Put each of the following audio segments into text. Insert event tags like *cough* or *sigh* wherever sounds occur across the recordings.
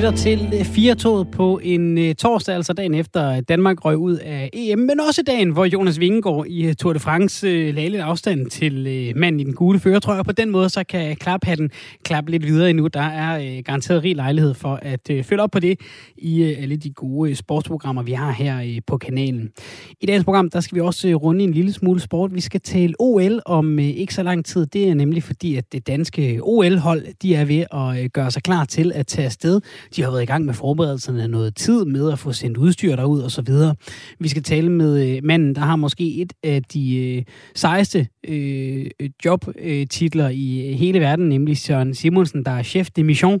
lytter til øh, Firtoget på en uh, torsdag, altså dagen efter Danmark røg ud af EM, men også dagen, hvor Jonas Vingegaard i uh, Tour de France uh, lagde lidt afstand til manden i den gule føretrøje, og på den måde så kan klaphatten klappe lidt videre endnu. Der er garanteret rig lejlighed for at følge op på det i alle de gode sportsprogrammer, vi har her på kanalen. I dagens program, der skal vi også runde en lille smule sport. Vi skal tale OL om ikke så lang tid. Det er nemlig fordi, at det danske OL-hold, de er ved at gøre sig klar til at tage afsted. De har været i gang med forberedelserne noget tid med at få sendt udstyr derud og så videre. Vi skal tale med øh, manden, der har måske et af de øh, sejeste øh, jobtitler øh, i øh, hele verden, nemlig Søren Simonsen, der er chef de mission,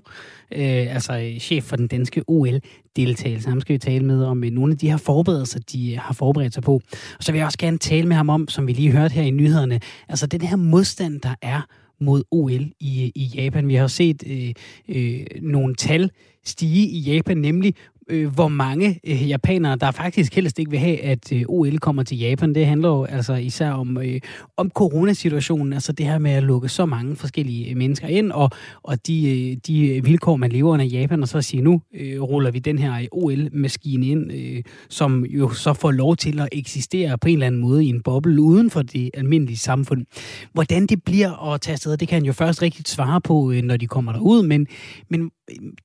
øh, altså øh, chef for den danske OL-deltagelse. Ham skal vi tale med om øh, nogle af de her forberedelser, de øh, har forberedt sig på. Og så vil jeg også gerne tale med ham om, som vi lige hørte her i nyhederne, altså den her modstand, der er mod OL i, i Japan. Vi har set øh, øh, nogle tal stige i Japan, nemlig øh, hvor mange øh, japanere, der faktisk helst ikke vil have, at øh, OL kommer til Japan. Det handler jo altså især om, øh, om coronasituationen, altså det her med at lukke så mange forskellige øh, mennesker ind, og, og de, øh, de vilkår, man lever under i Japan, og så sige, nu øh, ruller vi den her øh, OL-maskine ind, øh, som jo så får lov til at eksistere på en eller anden måde i en boble uden for det almindelige samfund. Hvordan det bliver at tage afsted, det kan han jo først rigtigt svare på, øh, når de kommer derud, men, men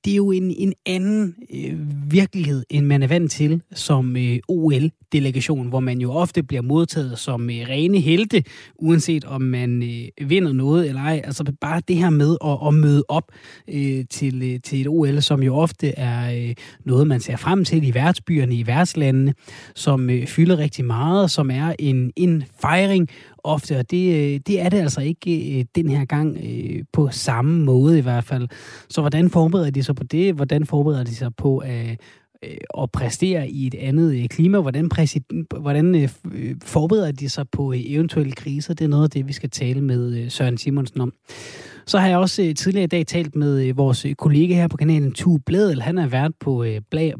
det er jo en, en anden øh, virkelighed, end man er vant til som øh, OL-delegation, hvor man jo ofte bliver modtaget som øh, rene helte, uanset om man øh, vinder noget eller ej. Altså bare det her med at, at møde op øh, til, øh, til et OL, som jo ofte er øh, noget, man ser frem til i værtsbyerne, i værtslandene, som øh, fylder rigtig meget, som er en, en fejring ofte, og det, øh, det er det altså ikke øh, den her gang øh, på samme måde i hvert fald. Så hvordan forbereder de sig på det? Hvordan forbereder de sig på at, at præstere i et andet klima? Hvordan, hvordan forbereder de sig på eventuelle kriser? Det er noget af det, vi skal tale med Søren Simonsen om. Så har jeg også øh, tidligere i dag talt med øh, vores øh, kollega her på kanalen, Tu Bledel. Han er vært på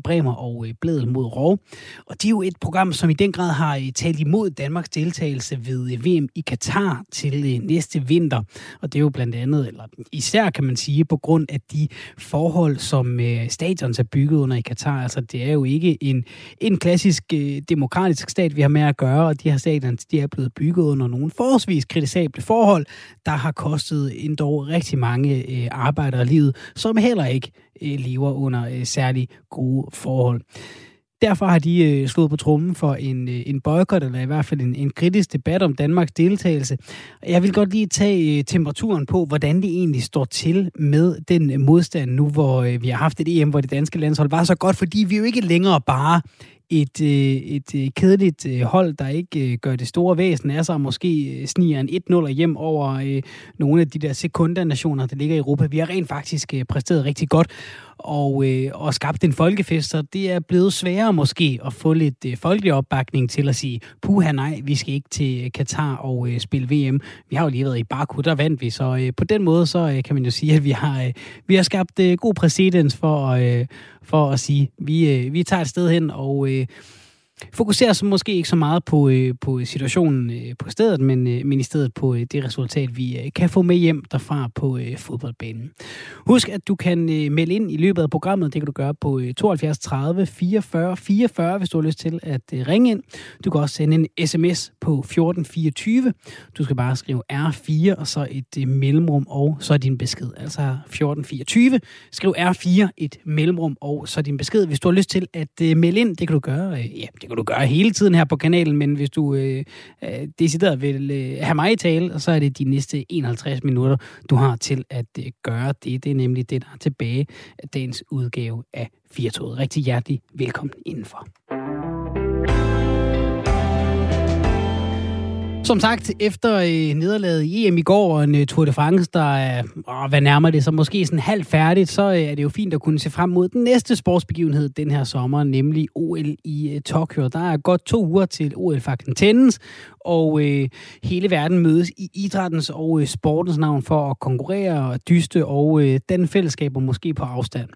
Bremer og Bledel mod Rov. Og det er jo et program, som i den grad har talt imod Danmarks deltagelse ved VM i Katar til næste vinter. Og det er jo blandt andet, eller især kan man sige, på grund af de forhold, som stadion er bygget under i Katar. Altså det er jo ikke en, en klassisk demokratisk stat, vi har med at gøre, og de her stadions, de er blevet bygget under nogle forholdsvis kritisable forhold, der har kostet en rigtig mange øh, arbejdere livet, som heller ikke øh, lever under øh, særlig gode forhold. Derfor har de øh, slået på trummen for en, øh, en boykot, eller i hvert fald en, en kritisk debat om Danmarks deltagelse. Jeg vil godt lige tage øh, temperaturen på, hvordan det egentlig står til med den øh, modstand nu, hvor øh, vi har haft et EM, hvor det danske landshold var så godt, fordi vi jo ikke længere bare et, øh, et øh, kedeligt øh, hold, der ikke gør det store væsen af sig, måske sniger en 1-0 hjem over nogle af de der sekundanationer, der ligger i Europa. Vi har rent faktisk præsteret rigtig godt og, og skabt en folkefest, så det er blevet sværere måske at få lidt folkelig opbakning til at sige, puha nej, vi skal ikke til Katar og spille VM. Vi har jo lige været i Baku, der vandt vi, så på den måde så kan man jo sige, at vi har, vi har skabt god præcedens for, at for at sige, vi, øh, vi tager et sted hen, og øh, fokuserer så måske ikke så meget på, øh, på situationen øh, på stedet, men, øh, men i stedet på øh, det resultat, vi øh, kan få med hjem derfra på øh, fodboldbanen. Husk, at du kan øh, melde ind i løbet af programmet. Det kan du gøre på øh, 72 30 44 44, hvis du har lyst til at øh, ringe ind. Du kan også sende en sms på 1424. Du skal bare skrive R4 og så et øh, mellemrum og så din besked. Altså 1424. Skriv R4, et mellemrum og så din besked. Hvis du har lyst til at øh, melde ind, det kan du gøre. Øh, ja, det kan du gøre hele tiden her på kanalen, men hvis du øh, øh, decideret vil øh, have mig i tale, så er det de næste 51 minutter, du har til at øh, gøre det. Det er nemlig det, der er tilbage af dagens udgave af Firtoget. Rigtig hjertelig velkommen indenfor. Som sagt, efter øh, nederlaget i EM i går og en øh, Tour de France, der er, åh, hvad nærmer det så måske sådan halvt færdigt, så øh, er det jo fint at kunne se frem mod den næste sportsbegivenhed den her sommer, nemlig OL i øh, Tokyo. Der er godt to uger til OL Fakten tændes, og øh, hele verden mødes i idrættens og øh, sportens navn for at konkurrere og dyste og øh, den fællesskaber måske på afstand.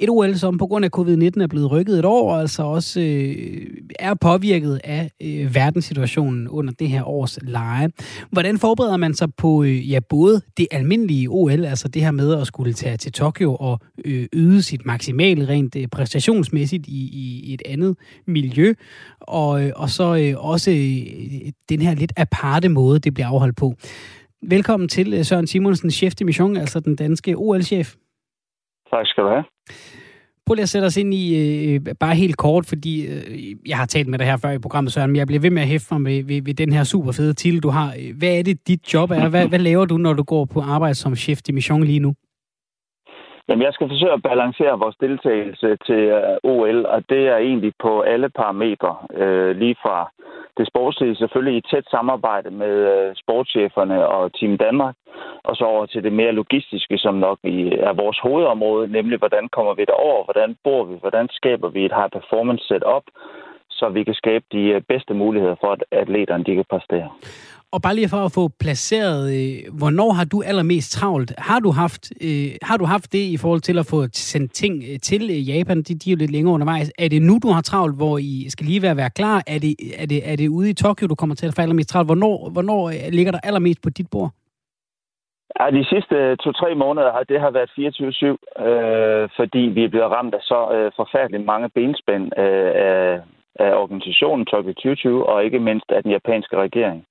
Et OL, som på grund af covid-19 er blevet rykket et år, og altså også øh, er påvirket af øh, verdenssituationen under det her års leje. Hvordan forbereder man sig på øh, ja, både det almindelige OL, altså det her med at skulle tage til Tokyo og øh, yde sit maksimale rent øh, præstationsmæssigt i, i, i et andet miljø, og, øh, og så øh, også øh, den her lidt aparte måde, det bliver afholdt på. Velkommen til øh, Søren Simonsen, chef de mission, altså den danske OL-chef. Tak skal du have. Prøv lige at sætte os ind i, øh, bare helt kort, fordi øh, jeg har talt med dig her før i programmet, Søren, men jeg bliver ved med at hæfte mig ved, ved, ved den her super fede titel, du har. Hvad er det, dit job er? Hvad, hvad laver du, når du går på arbejde som chef de mission lige nu? Jamen, jeg skal forsøge at balancere vores deltagelse til øh, OL, og det er egentlig på alle parametre. Øh, lige fra det sportslige selvfølgelig i tæt samarbejde med øh, sportscheferne og Team Danmark, og så over til det mere logistiske, som nok er vores hovedområde, nemlig hvordan kommer vi derover, hvordan bor vi, hvordan skaber vi et high performance setup, så vi kan skabe de øh, bedste muligheder for, at atleterne de kan præstere. Og bare lige for at få placeret, øh, hvornår har du allermest travlt? Har du haft, øh, har du haft det i forhold til at få sendt ting øh, til øh, Japan? De, de er jo lidt længere undervejs. Er det nu, du har travlt, hvor I skal lige være, være klar? Er det, er, det, er det ude i Tokyo, du kommer til at få allermest travlt? Hvornår, hvornår øh, ligger der allermest på dit bord? Ja, de sidste to-tre måneder har det har været 24-7, øh, fordi vi er blevet ramt af så øh, forfærdeligt mange benspænd øh, af, af organisationen Tokyo 2020, og ikke mindst af den japanske regering.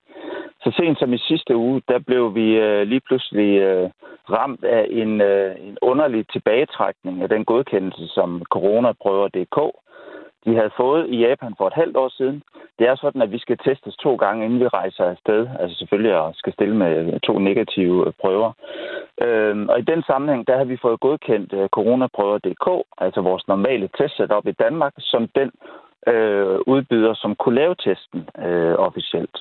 Så sent som i sidste uge, der blev vi øh, lige pludselig øh, ramt af en, øh, en underlig tilbagetrækning af den godkendelse, som coronaprøver.dk de havde fået i Japan for et halvt år siden. Det er sådan, at vi skal testes to gange, inden vi rejser afsted. Altså selvfølgelig at skal stille med øh, to negative øh, prøver. Øhm, og i den sammenhæng, der har vi fået godkendt øh, coronaprøver.dk, altså vores normale testsetup i Danmark, som den øh, udbyder, som kunne lave testen øh, officielt.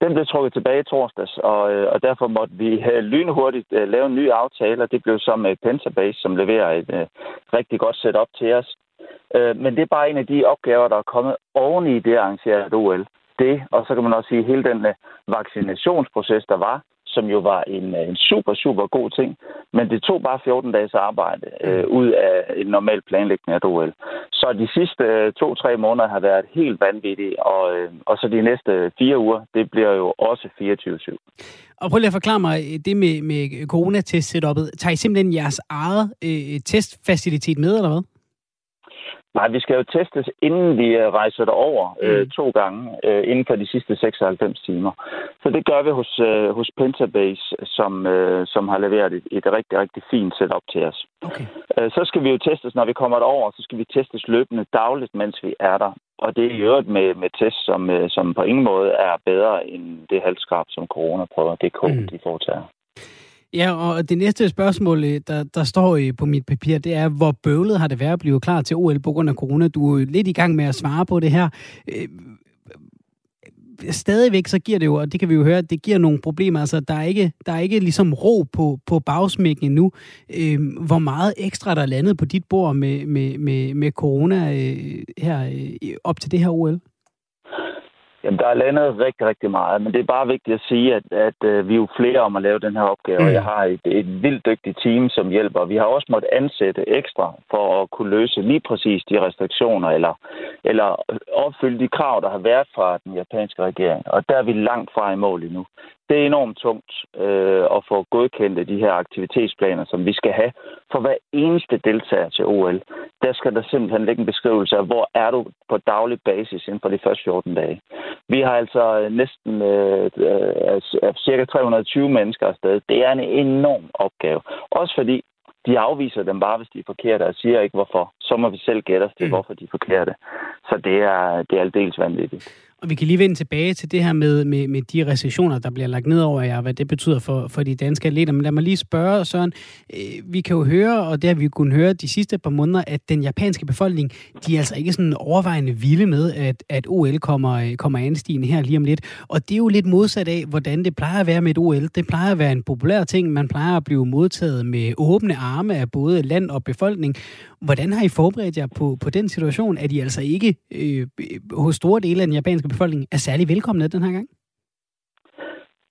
Den blev trukket tilbage i torsdags, og, øh, og derfor måtte vi øh, lynhurtigt øh, lave en ny aftale, og det blev så med Pentabase, som leverer et øh, rigtig godt setup til os. Øh, men det er bare en af de opgaver, der er kommet oven i det arrangerede OL. Det, og så kan man også sige, hele den øh, vaccinationsproces, der var, som jo var en, øh, en super, super god ting. Men det tog bare 14 dages arbejde øh, ud af en normal planlægning af et OL. Så de sidste øh, to-tre måneder har været helt vanvittige, og, øh, og så de næste fire uger, det bliver jo også 24-7. Og prøv lige at forklare mig det med, med coronatest-setupet. Tager I simpelthen jeres eget øh, testfacilitet med, eller hvad? Nej, vi skal jo testes, inden vi øh, rejser derover øh, mm. to gange øh, inden for de sidste 96 timer. Så det gør vi hos, øh, hos Pentabase, som, øh, som har leveret et, et rigtig, rigtig fint setup til os. Okay. Øh, så skal vi jo testes, når vi kommer derover, så skal vi testes løbende dagligt, mens vi er der. Og det er i øvrigt med, med test, som, øh, som på ingen måde er bedre end det halvskrab, som coronaprøver.dk mm. de foretager. Ja, og det næste spørgsmål, øh, der, der står øh, på mit papir, det er, hvor bøvlet har det været at blive klar til OL på grund af corona? Du er lidt i gang med at svare på det her. Øh, stadigvæk så giver det jo, og det kan vi jo høre, det giver nogle problemer. Altså, der er ikke, der er ikke ligesom ro på, på bagsmækken endnu. Hvor meget ekstra der er landet på dit bord med, med, med, med corona her op til det her OL? Jamen, der er landet rigtig, rigtig meget, men det er bare vigtigt at sige, at, at uh, vi er jo flere om at lave den her opgave, mm. jeg har et, et vildt dygtigt team, som hjælper. Vi har også måttet ansætte ekstra for at kunne løse lige præcis de restriktioner, eller, eller opfylde de krav, der har været fra den japanske regering, og der er vi langt fra i mål endnu det er enormt tungt øh, at få godkendt de her aktivitetsplaner, som vi skal have for hver eneste deltager til OL. Der skal der simpelthen ligge en beskrivelse af, hvor er du på daglig basis inden for de første 14 dage. Vi har altså næsten øh, øh, cirka 320 mennesker afsted. Det er en enorm opgave. Også fordi de afviser dem bare, hvis de er forkerte, og siger ikke hvorfor. Så må vi selv gætte os til, mm. hvorfor de er forkerte. Så det er, det er aldeles vanvittigt. Og vi kan lige vende tilbage til det her med, med, med de recessioner, der bliver lagt ned over jer, hvad det betyder for, for de danske atleter. Men lad mig lige spørge, Søren. Øh, vi kan jo høre, og det har vi kunnet høre de sidste par måneder, at den japanske befolkning, de er altså ikke sådan overvejende vilde med, at, at OL kommer, øh, kommer anstigende her lige om lidt. Og det er jo lidt modsat af, hvordan det plejer at være med et OL. Det plejer at være en populær ting. Man plejer at blive modtaget med åbne arme af både land og befolkning. Hvordan har I forberedt jer på, på den situation, at I altså ikke øh, øh, hos store dele af den japanske befolkning er særlig velkomne den her gang?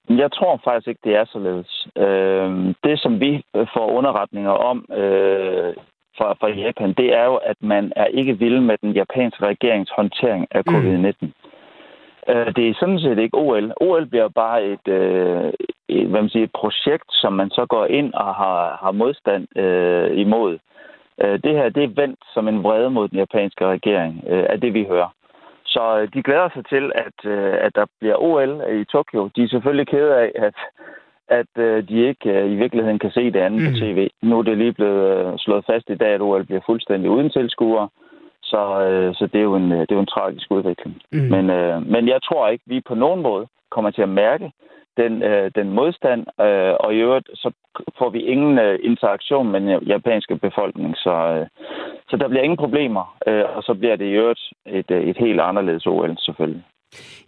Jeg tror faktisk ikke, det er således. Øh, det, som vi får underretninger om øh, fra, fra Japan, det er jo, at man er ikke vild med den japanske regerings håndtering af covid-19. Mm. Øh, det er sådan set ikke OL. OL bliver bare et, øh, et, hvad man siger, et projekt, som man så går ind og har, har modstand øh, imod. Øh, det her det er vendt som en vrede mod den japanske regering, øh, af det vi hører. Så øh, de glæder sig til, at, øh, at der bliver OL i Tokyo. De er selvfølgelig kede af, at, at øh, de ikke i virkeligheden kan se det andet mm. på tv. Nu er det lige blevet slået fast i dag, at OL bliver fuldstændig uden tilskuere. Så, øh, så det, er jo en, det er jo en tragisk udvikling. Mm. Men, øh, men jeg tror ikke, vi på nogen måde kommer til at mærke den, øh, den modstand, øh, og i øvrigt så får vi ingen øh, interaktion med den japanske befolkning, så, øh, så der bliver ingen problemer, øh, og så bliver det i øvrigt et, øh, et helt anderledes OL selvfølgelig.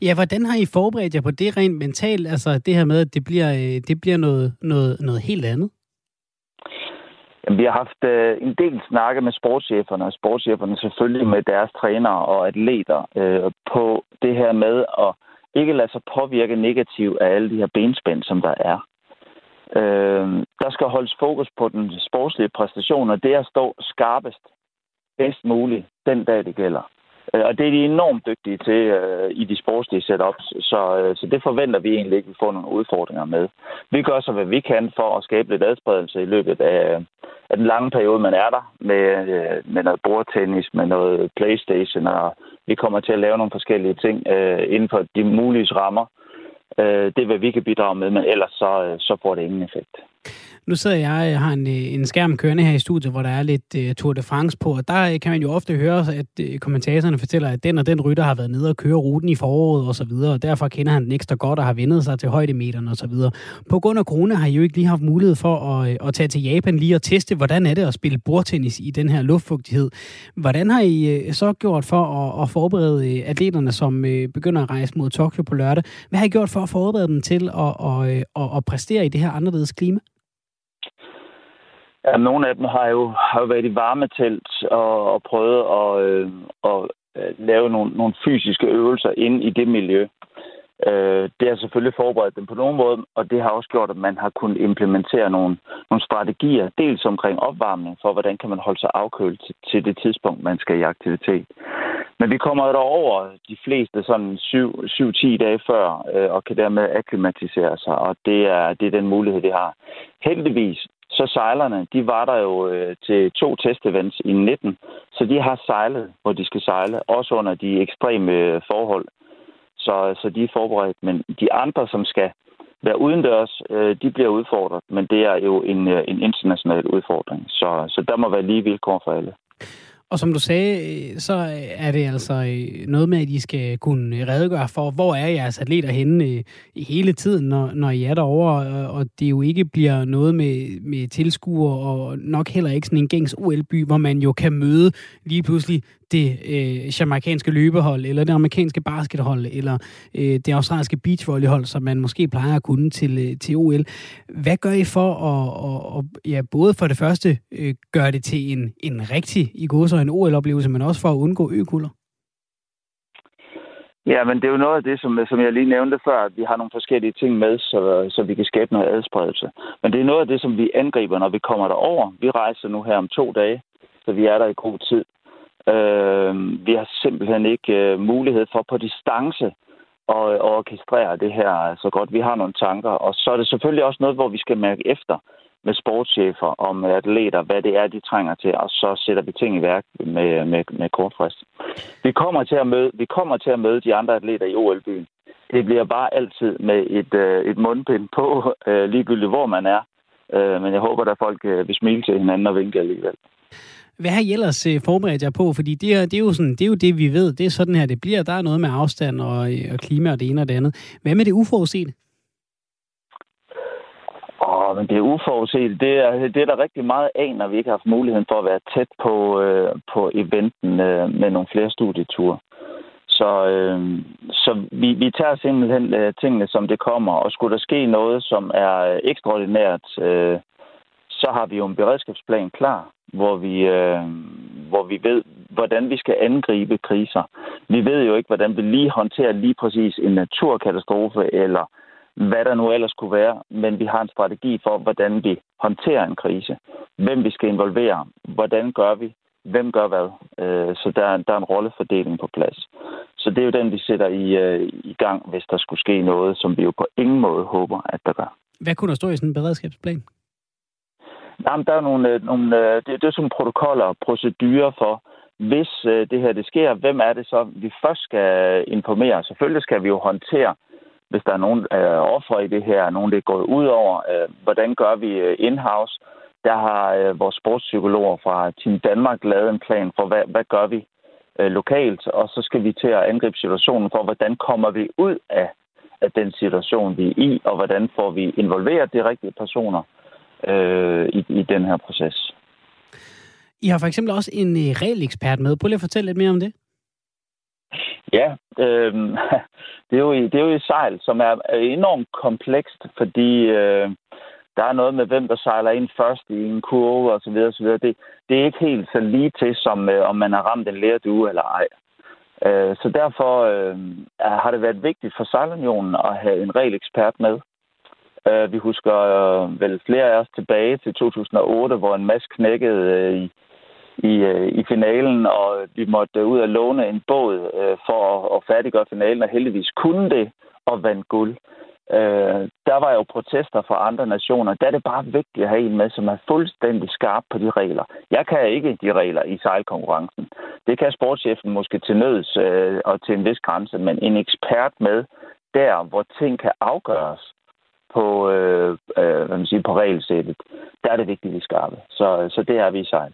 Ja, hvordan har I forberedt jer på det rent mentalt? Altså det her med, at det bliver, øh, det bliver noget, noget, noget helt andet? Jamen, vi har haft øh, en del snakke med sportscheferne, og sportscheferne selvfølgelig med deres trænere og atleter øh, på det her med at ikke lade sig påvirke negativt af alle de her benspænd, som der er. Øh, der skal holdes fokus på den sportslige præstation, og det at stå skarpest, bedst muligt, den dag det gælder. Øh, og det er de enormt dygtige til øh, i de sportslige setups, så, øh, så det forventer vi egentlig ikke, at vi får nogle udfordringer med. Vi gør så, hvad vi kan for at skabe lidt adspredelse i løbet af, af den lange periode, man er der, med, øh, med noget bordtennis, med noget Playstation, og vi kommer til at lave nogle forskellige ting øh, inden for de mulige rammer. Øh, det er, hvad vi kan bidrage med, men ellers så, øh, så får det ingen effekt. Nu sidder jeg jeg har en, øh, en skærm kørende her i studiet, hvor der er lidt uh, Tour de France på, og der øh, kan man jo ofte høre, at uh, kommentatorerne fortæller, at den og den rytter har været nede og køre ruten i foråret og så videre, og derfor kender han den ekstra godt og har vendet sig til højdemeterne og så videre. På grund af corona har I jo ikke lige haft mulighed for at, at tage til Japan lige og teste, hvordan er det at spille bordtennis i den her luftfugtighed. Hvordan har I uh, så gjort for at, at forberede atleterne, som uh, begynder at rejse mod Tokyo på lørdag? Hvad har I gjort for at forberede dem til at, at, at, at præstere i det her anderledes klima? Ja, nogle af dem har jo, har jo været i varmetelt og, og prøvet at, øh, at øh, lave nogle, nogle fysiske øvelser ind i det miljø. Øh, det har selvfølgelig forberedt dem på nogen måde, og det har også gjort, at man har kunnet implementere nogle, nogle strategier, dels omkring opvarmning for, hvordan kan man holde sig afkølet til, til det tidspunkt, man skal i aktivitet. Men vi kommer over de fleste sådan 7-10 dage før, øh, og kan dermed akklimatisere sig, og det er, det er den mulighed, vi har. Heldigvis så sejlerne, de var der jo øh, til to testevents i 19, så de har sejlet, hvor de skal sejle, også under de ekstreme øh, forhold. Så, så de er forberedt. Men de andre, som skal være udendørs, øh, de bliver udfordret, men det er jo en, øh, en international udfordring. Så, så der må være lige vilkår for alle. Og som du sagde, øh, så er det altså øh, noget med, at I skal kunne redegøre for, hvor er jeres atleter henne øh, hele tiden, når, når I er derovre, og det jo ikke bliver noget med, med tilskuere, og nok heller ikke sådan en gængs OL-by, hvor man jo kan møde lige pludselig det øh, jamaikanske løbehold, eller det amerikanske baskethold, eller øh, det australske beachvolleyhold, som man måske plejer at kunne til, øh, til OL. Hvad gør I for at, at, at ja, både for det første øh, gøre det til en, en rigtig, i går så en OL-oplevelse, men også for at undgå økulder? Ja, men det er jo noget af det, som, som jeg lige nævnte før, at vi har nogle forskellige ting med, så, så vi kan skabe noget adspredelse. Men det er noget af det, som vi angriber, når vi kommer derover. Vi rejser nu her om to dage, så vi er der i god tid. Øh, vi har simpelthen ikke øh, mulighed for på distance at, at orkestrere det her så godt. Vi har nogle tanker, og så er det selvfølgelig også noget, hvor vi skal mærke efter med sportschefer og med atleter, hvad det er, de trænger til, og så sætter vi ting i værk med, med, med kort frist. Vi kommer, til at møde, vi kommer til at møde de andre atleter i OL-byen. Det bliver bare altid med et, øh, et mundbind på, øh, ligegyldigt hvor man er. Øh, men jeg håber, at folk øh, vil smile til hinanden og vinke alligevel. Hvad har I ellers øh, forberedt jer på? Fordi det er, det, er jo sådan, det er jo det, vi ved. Det er sådan her, det bliver. Der er noget med afstand og, øh, og klima og det ene og det andet. Hvad med det uforudsete? Åh, oh, men det uforudsete. Det er, det er der rigtig meget af, når vi ikke har haft muligheden for at være tæt på, øh, på eventen øh, med nogle flere studieture. Så, øh, så vi, vi tager simpelthen øh, tingene, som det kommer. Og skulle der ske noget, som er ekstraordinært, øh, så har vi jo en beredskabsplan klar, hvor vi, øh, hvor vi ved, hvordan vi skal angribe kriser. Vi ved jo ikke, hvordan vi lige håndterer lige præcis en naturkatastrofe eller hvad der nu ellers kunne være, men vi har en strategi for, hvordan vi håndterer en krise, hvem vi skal involvere, hvordan gør vi, hvem gør hvad. Øh, så der, der er en rollefordeling på plads. Så det er jo den, vi sætter i, øh, i gang, hvis der skulle ske noget, som vi jo på ingen måde håber, at der gør. Hvad kunne der stå i sådan en beredskabsplan? Jamen, der er nogle, øh, nogle øh, det, det er sådan protokoller og procedurer for, hvis øh, det her det sker, hvem er det så, vi først skal informere? Selvfølgelig skal vi jo håndtere, hvis der er nogen øh, ofre i det her, nogen det er gået ud over, øh, hvordan gør vi in-house? Der har øh, vores sportspsykologer fra Team Danmark lavet en plan for, hvad, hvad gør vi øh, lokalt, og så skal vi til at angribe situationen for, hvordan kommer vi ud af, af den situation, vi er i, og hvordan får vi involveret de rigtige personer øh, i, i den her proces. I har for eksempel også en øh, regelekspert med. Prøv lige at fortælle lidt mere om det. Ja, øh, *laughs* det, er jo, det er jo et sejl, som er enormt komplekst, fordi øh, der er noget med, hvem der sejler ind først i en kurve og så videre, og så videre. Det, det er ikke helt så lige til, som øh, om man har ramt en lærdue eller ej. Øh, så derfor øh, har det været vigtigt for Sejlunionen at have en regel ekspert med. Øh, vi husker øh, vel flere af os tilbage til 2008, hvor en masse knækkede øh, i, i, øh, i finalen, og vi måtte ud og låne en båd øh, for at, at færdiggøre finalen, og heldigvis kunne det og vandt guld. Øh, der var jo protester fra andre nationer. Der er det bare vigtigt at have en med, som er fuldstændig skarp på de regler. Jeg kan ikke de regler i sejlkonkurrencen. Det kan sportschefen måske til nøds øh, og til en vis grænse, men en ekspert med der, hvor ting kan afgøres på, øh, øh, hvad man siger, på regelsættet, der er det vigtigt, at vi er skarpe. Så, så det er vi i sejl.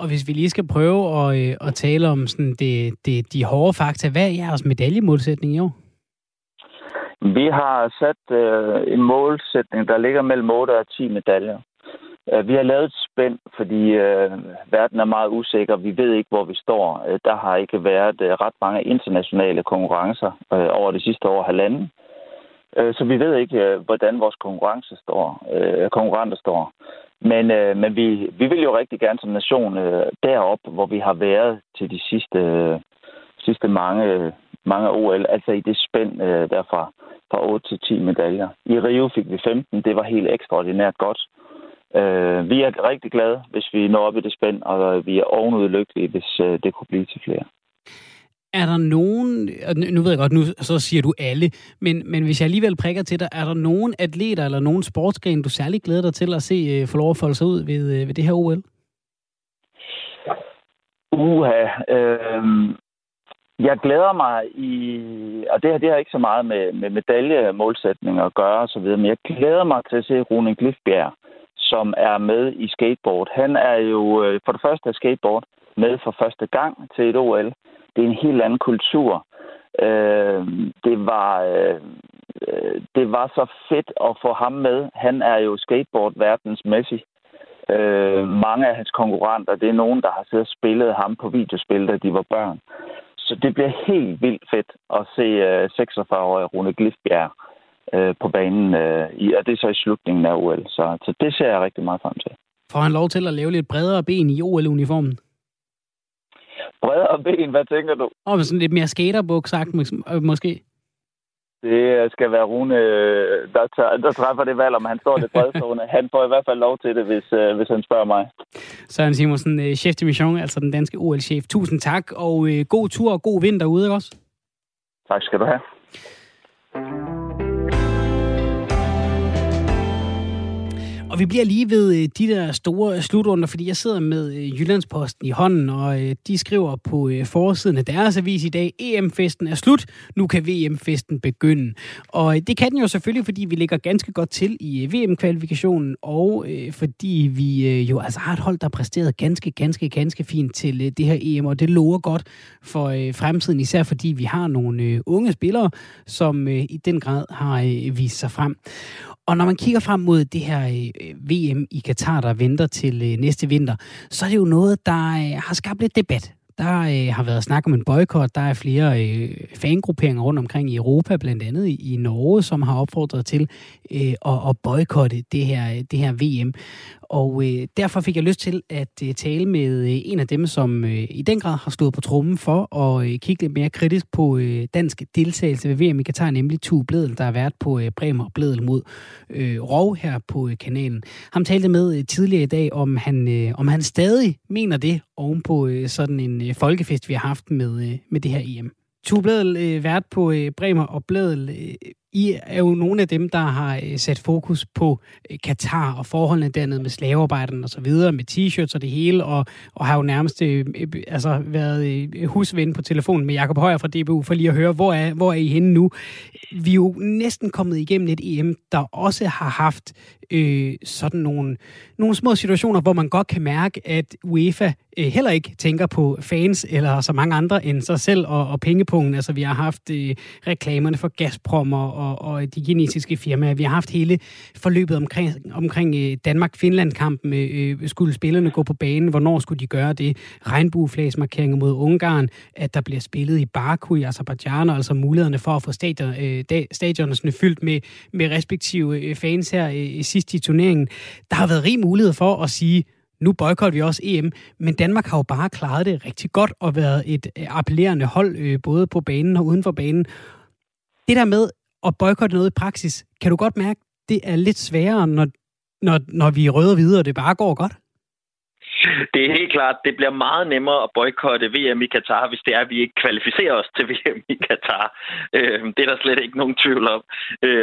Og hvis vi lige skal prøve at, øh, at tale om sådan det, det, de hårde fakta, hvad er jeres medaljemålsætning i år? Vi har sat øh, en målsætning, der ligger mellem 8 og 10 medaljer. Øh, vi har lavet et spænd, fordi øh, verden er meget usikker. Vi ved ikke, hvor vi står. Øh, der har ikke været øh, ret mange internationale konkurrencer øh, over de sidste år halvanden. Øh, Øh, så vi ved ikke, øh, hvordan vores konkurrence står, øh, konkurrenter står. Men, øh, men vi, vi vil jo rigtig gerne som nation øh, derop, hvor vi har været til de sidste, øh, sidste mange, mange OL, altså i det spænd øh, derfra fra 8 til 10 medaljer. I Rio fik vi 15. Det var helt ekstraordinært godt. Øh, vi er rigtig glade, hvis vi når op i det spænd, og vi er ovenud lykkelige, hvis øh, det kunne blive til flere. Er der nogen, nu ved jeg godt, nu så siger du alle, men, men hvis jeg alligevel prikker til dig, er der nogen atleter eller nogen sportsgren, du særlig glæder dig til at se øh, få lov at folde sig ud ved, øh, ved det her OL? Uha, øh, jeg glæder mig i, og det her det har ikke så meget med, med medaljemålsætninger at gøre osv., men jeg glæder mig til at se Rune Glifbjerg, som er med i skateboard. Han er jo øh, for det første skateboard med for første gang til et OL. Det er en helt anden kultur. Øh, det var øh, øh, det var så fedt at få ham med. Han er jo skateboard verdens Messi. Øh, mange af hans konkurrenter, det er nogen, der har siddet og spillet ham på videospil, da de var børn. Så det bliver helt vildt fedt at se øh, 46-årige Rune Glifbjerg øh, på banen, øh, i, og det er så i slutningen af OL. Så, så det ser jeg rigtig meget frem til. Får han lov til at lave lidt bredere ben i OL-uniformen? Bredere ben? Hvad tænker du? Og sådan lidt mere skaterbuk sagt måske. Det skal være Rune, der, tager, der træffer det valg, om han står det bredstående. *laughs* Han får i hvert fald lov til det, hvis, uh, hvis han spørger mig. Søren Simonsen, øh, chef de mission, altså den danske OL-chef. Tusind tak, og god tur og god vind derude også. Tak skal du have. Og vi bliver lige ved øh, de der store slutrunder, fordi jeg sidder med øh, Jyllandsposten i hånden, og øh, de skriver på forsiden af deres avis i dag, EM-festen er slut, nu kan VM-festen begynde. Og det kan den jo selvfølgelig, fordi vi ligger ganske godt til i VM-kvalifikationen, og fordi vi jo altså har et hold, der har præsteret ganske, ganske, ganske fint til det her EM, og det lover godt for fremtiden, især fordi vi har nogle unge spillere, som i den grad har vist sig frem. Og når man kigger frem mod det her øh, VM i Katar, der venter til øh, næste vinter, så er det jo noget, der øh, har skabt lidt debat. Der øh, har været snak om en boykot. Der er flere øh, fangrupperinger rundt omkring i Europa, blandt andet i, i Norge, som har opfordret til øh, at, at boykotte det her, det her VM. Og øh, derfor fik jeg lyst til at øh, tale med øh, en af dem, som øh, i den grad har stået på trummen for at øh, kigge lidt mere kritisk på øh, dansk deltagelse ved VM i Katar, nemlig Tue Bledel, der har været på øh, Bremer Bledel mod øh, Rov her på øh, kanalen. Ham talte med øh, tidligere i dag, om han, øh, om han stadig mener det oven på øh, sådan en øh, folkefest, vi har haft med, øh, med det her EM. Tue Bledel, øh, vært på øh, Bremer og Bledel. Øh, i er jo nogle af dem, der har øh, sat fokus på øh, Katar og forholdene dernede med slavearbejderne og så videre, med t-shirts og det hele, og, og har jo nærmest øh, øh, øh altså, været øh, husven på telefonen med Jakob Højer fra DBU for lige at høre, hvor er, hvor er I henne nu? Vi er jo næsten kommet igennem et EM, der også har haft øh, sådan nogle, nogle små situationer, hvor man godt kan mærke, at UEFA øh, heller ikke tænker på fans eller så mange andre end sig selv og, og pengepungen. Altså vi har haft øh, reklamerne for Gazprom og, og, og de kinesiske firmaer. Vi har haft hele forløbet omkring, omkring øh, Danmark-Finland-kampen. Øh, øh, skulle spillerne gå på banen? Hvornår skulle de gøre det? Regnbueflagsmarkeringer mod Ungarn, at der bliver spillet i Baku i Azerbaijan, altså mulighederne for at få stadion, øh, stadionerne fyldt med, med respektive øh, fans her øh, sidst i turneringen. Der har været rig mulighed for at sige, nu boykotter vi også EM, men Danmark har jo bare klaret det rigtig godt og været et øh, appellerende hold, øh, både på banen og uden for banen. Det der med at boykotte noget i praksis, kan du godt mærke, det er lidt sværere, når, når, når vi er røde og hvide, og det bare går godt? Det er helt klart, det bliver meget nemmere at boykotte VM i Katar, hvis det er, at vi ikke kvalificerer os til VM i Katar. Øh, det er der slet ikke nogen tvivl om.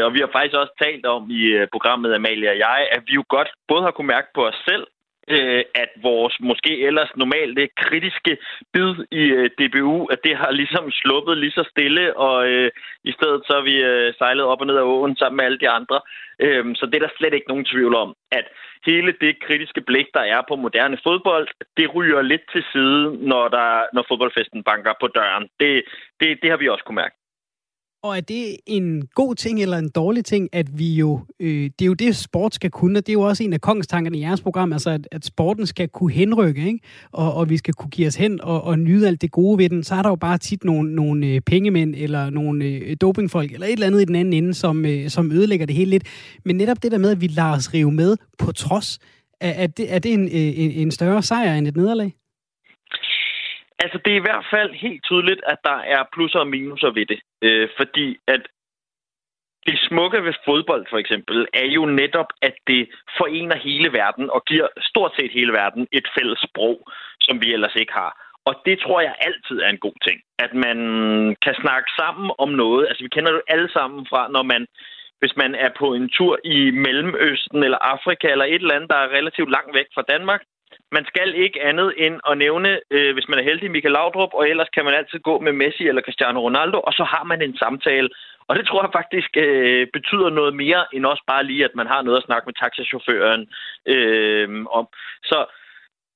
Og vi har faktisk også talt om i programmet, Amalie og jeg, at vi jo godt både har kunne mærke på os selv, øh, at vores måske ellers normalt det kritiske bid i øh, DBU, at det har ligesom sluppet lige så stille, og øh, i stedet så er vi øh, sejlet op og ned af åen sammen med alle de andre. Øh, så det er der slet ikke nogen tvivl om, at hele det kritiske blik, der er på moderne fodbold, det ryger lidt til side, når, der, når fodboldfesten banker på døren. Det, det, det har vi også kunne mærke. Og er det en god ting eller en dårlig ting, at vi jo, øh, det er jo det, sport skal kunne, og det er jo også en af kongestankerne i jeres program, altså at, at sporten skal kunne henrykke, ikke? Og, og vi skal kunne give os hen og, og nyde alt det gode ved den, så er der jo bare tit nogle, nogle øh, pengemænd eller nogle øh, dopingfolk eller et eller andet i den anden ende, som, øh, som ødelægger det hele lidt. Men netop det der med, at vi lader os rive med på trods, er, er det, er det en, øh, en, en større sejr end et nederlag? Altså, det er i hvert fald helt tydeligt, at der er plusser og minuser ved det. Øh, fordi at det smukke ved fodbold, for eksempel, er jo netop, at det forener hele verden og giver stort set hele verden et fælles sprog, som vi ellers ikke har. Og det tror jeg altid er en god ting. At man kan snakke sammen om noget. Altså, vi kender det alle sammen fra, når man hvis man er på en tur i Mellemøsten eller Afrika eller et eller andet, der er relativt langt væk fra Danmark, man skal ikke andet end at nævne, øh, hvis man er heldig, Michael Laudrup, og ellers kan man altid gå med Messi eller Cristiano Ronaldo, og så har man en samtale. Og det tror jeg faktisk øh, betyder noget mere, end også bare lige, at man har noget at snakke med taxachaufføren øh, om. Så,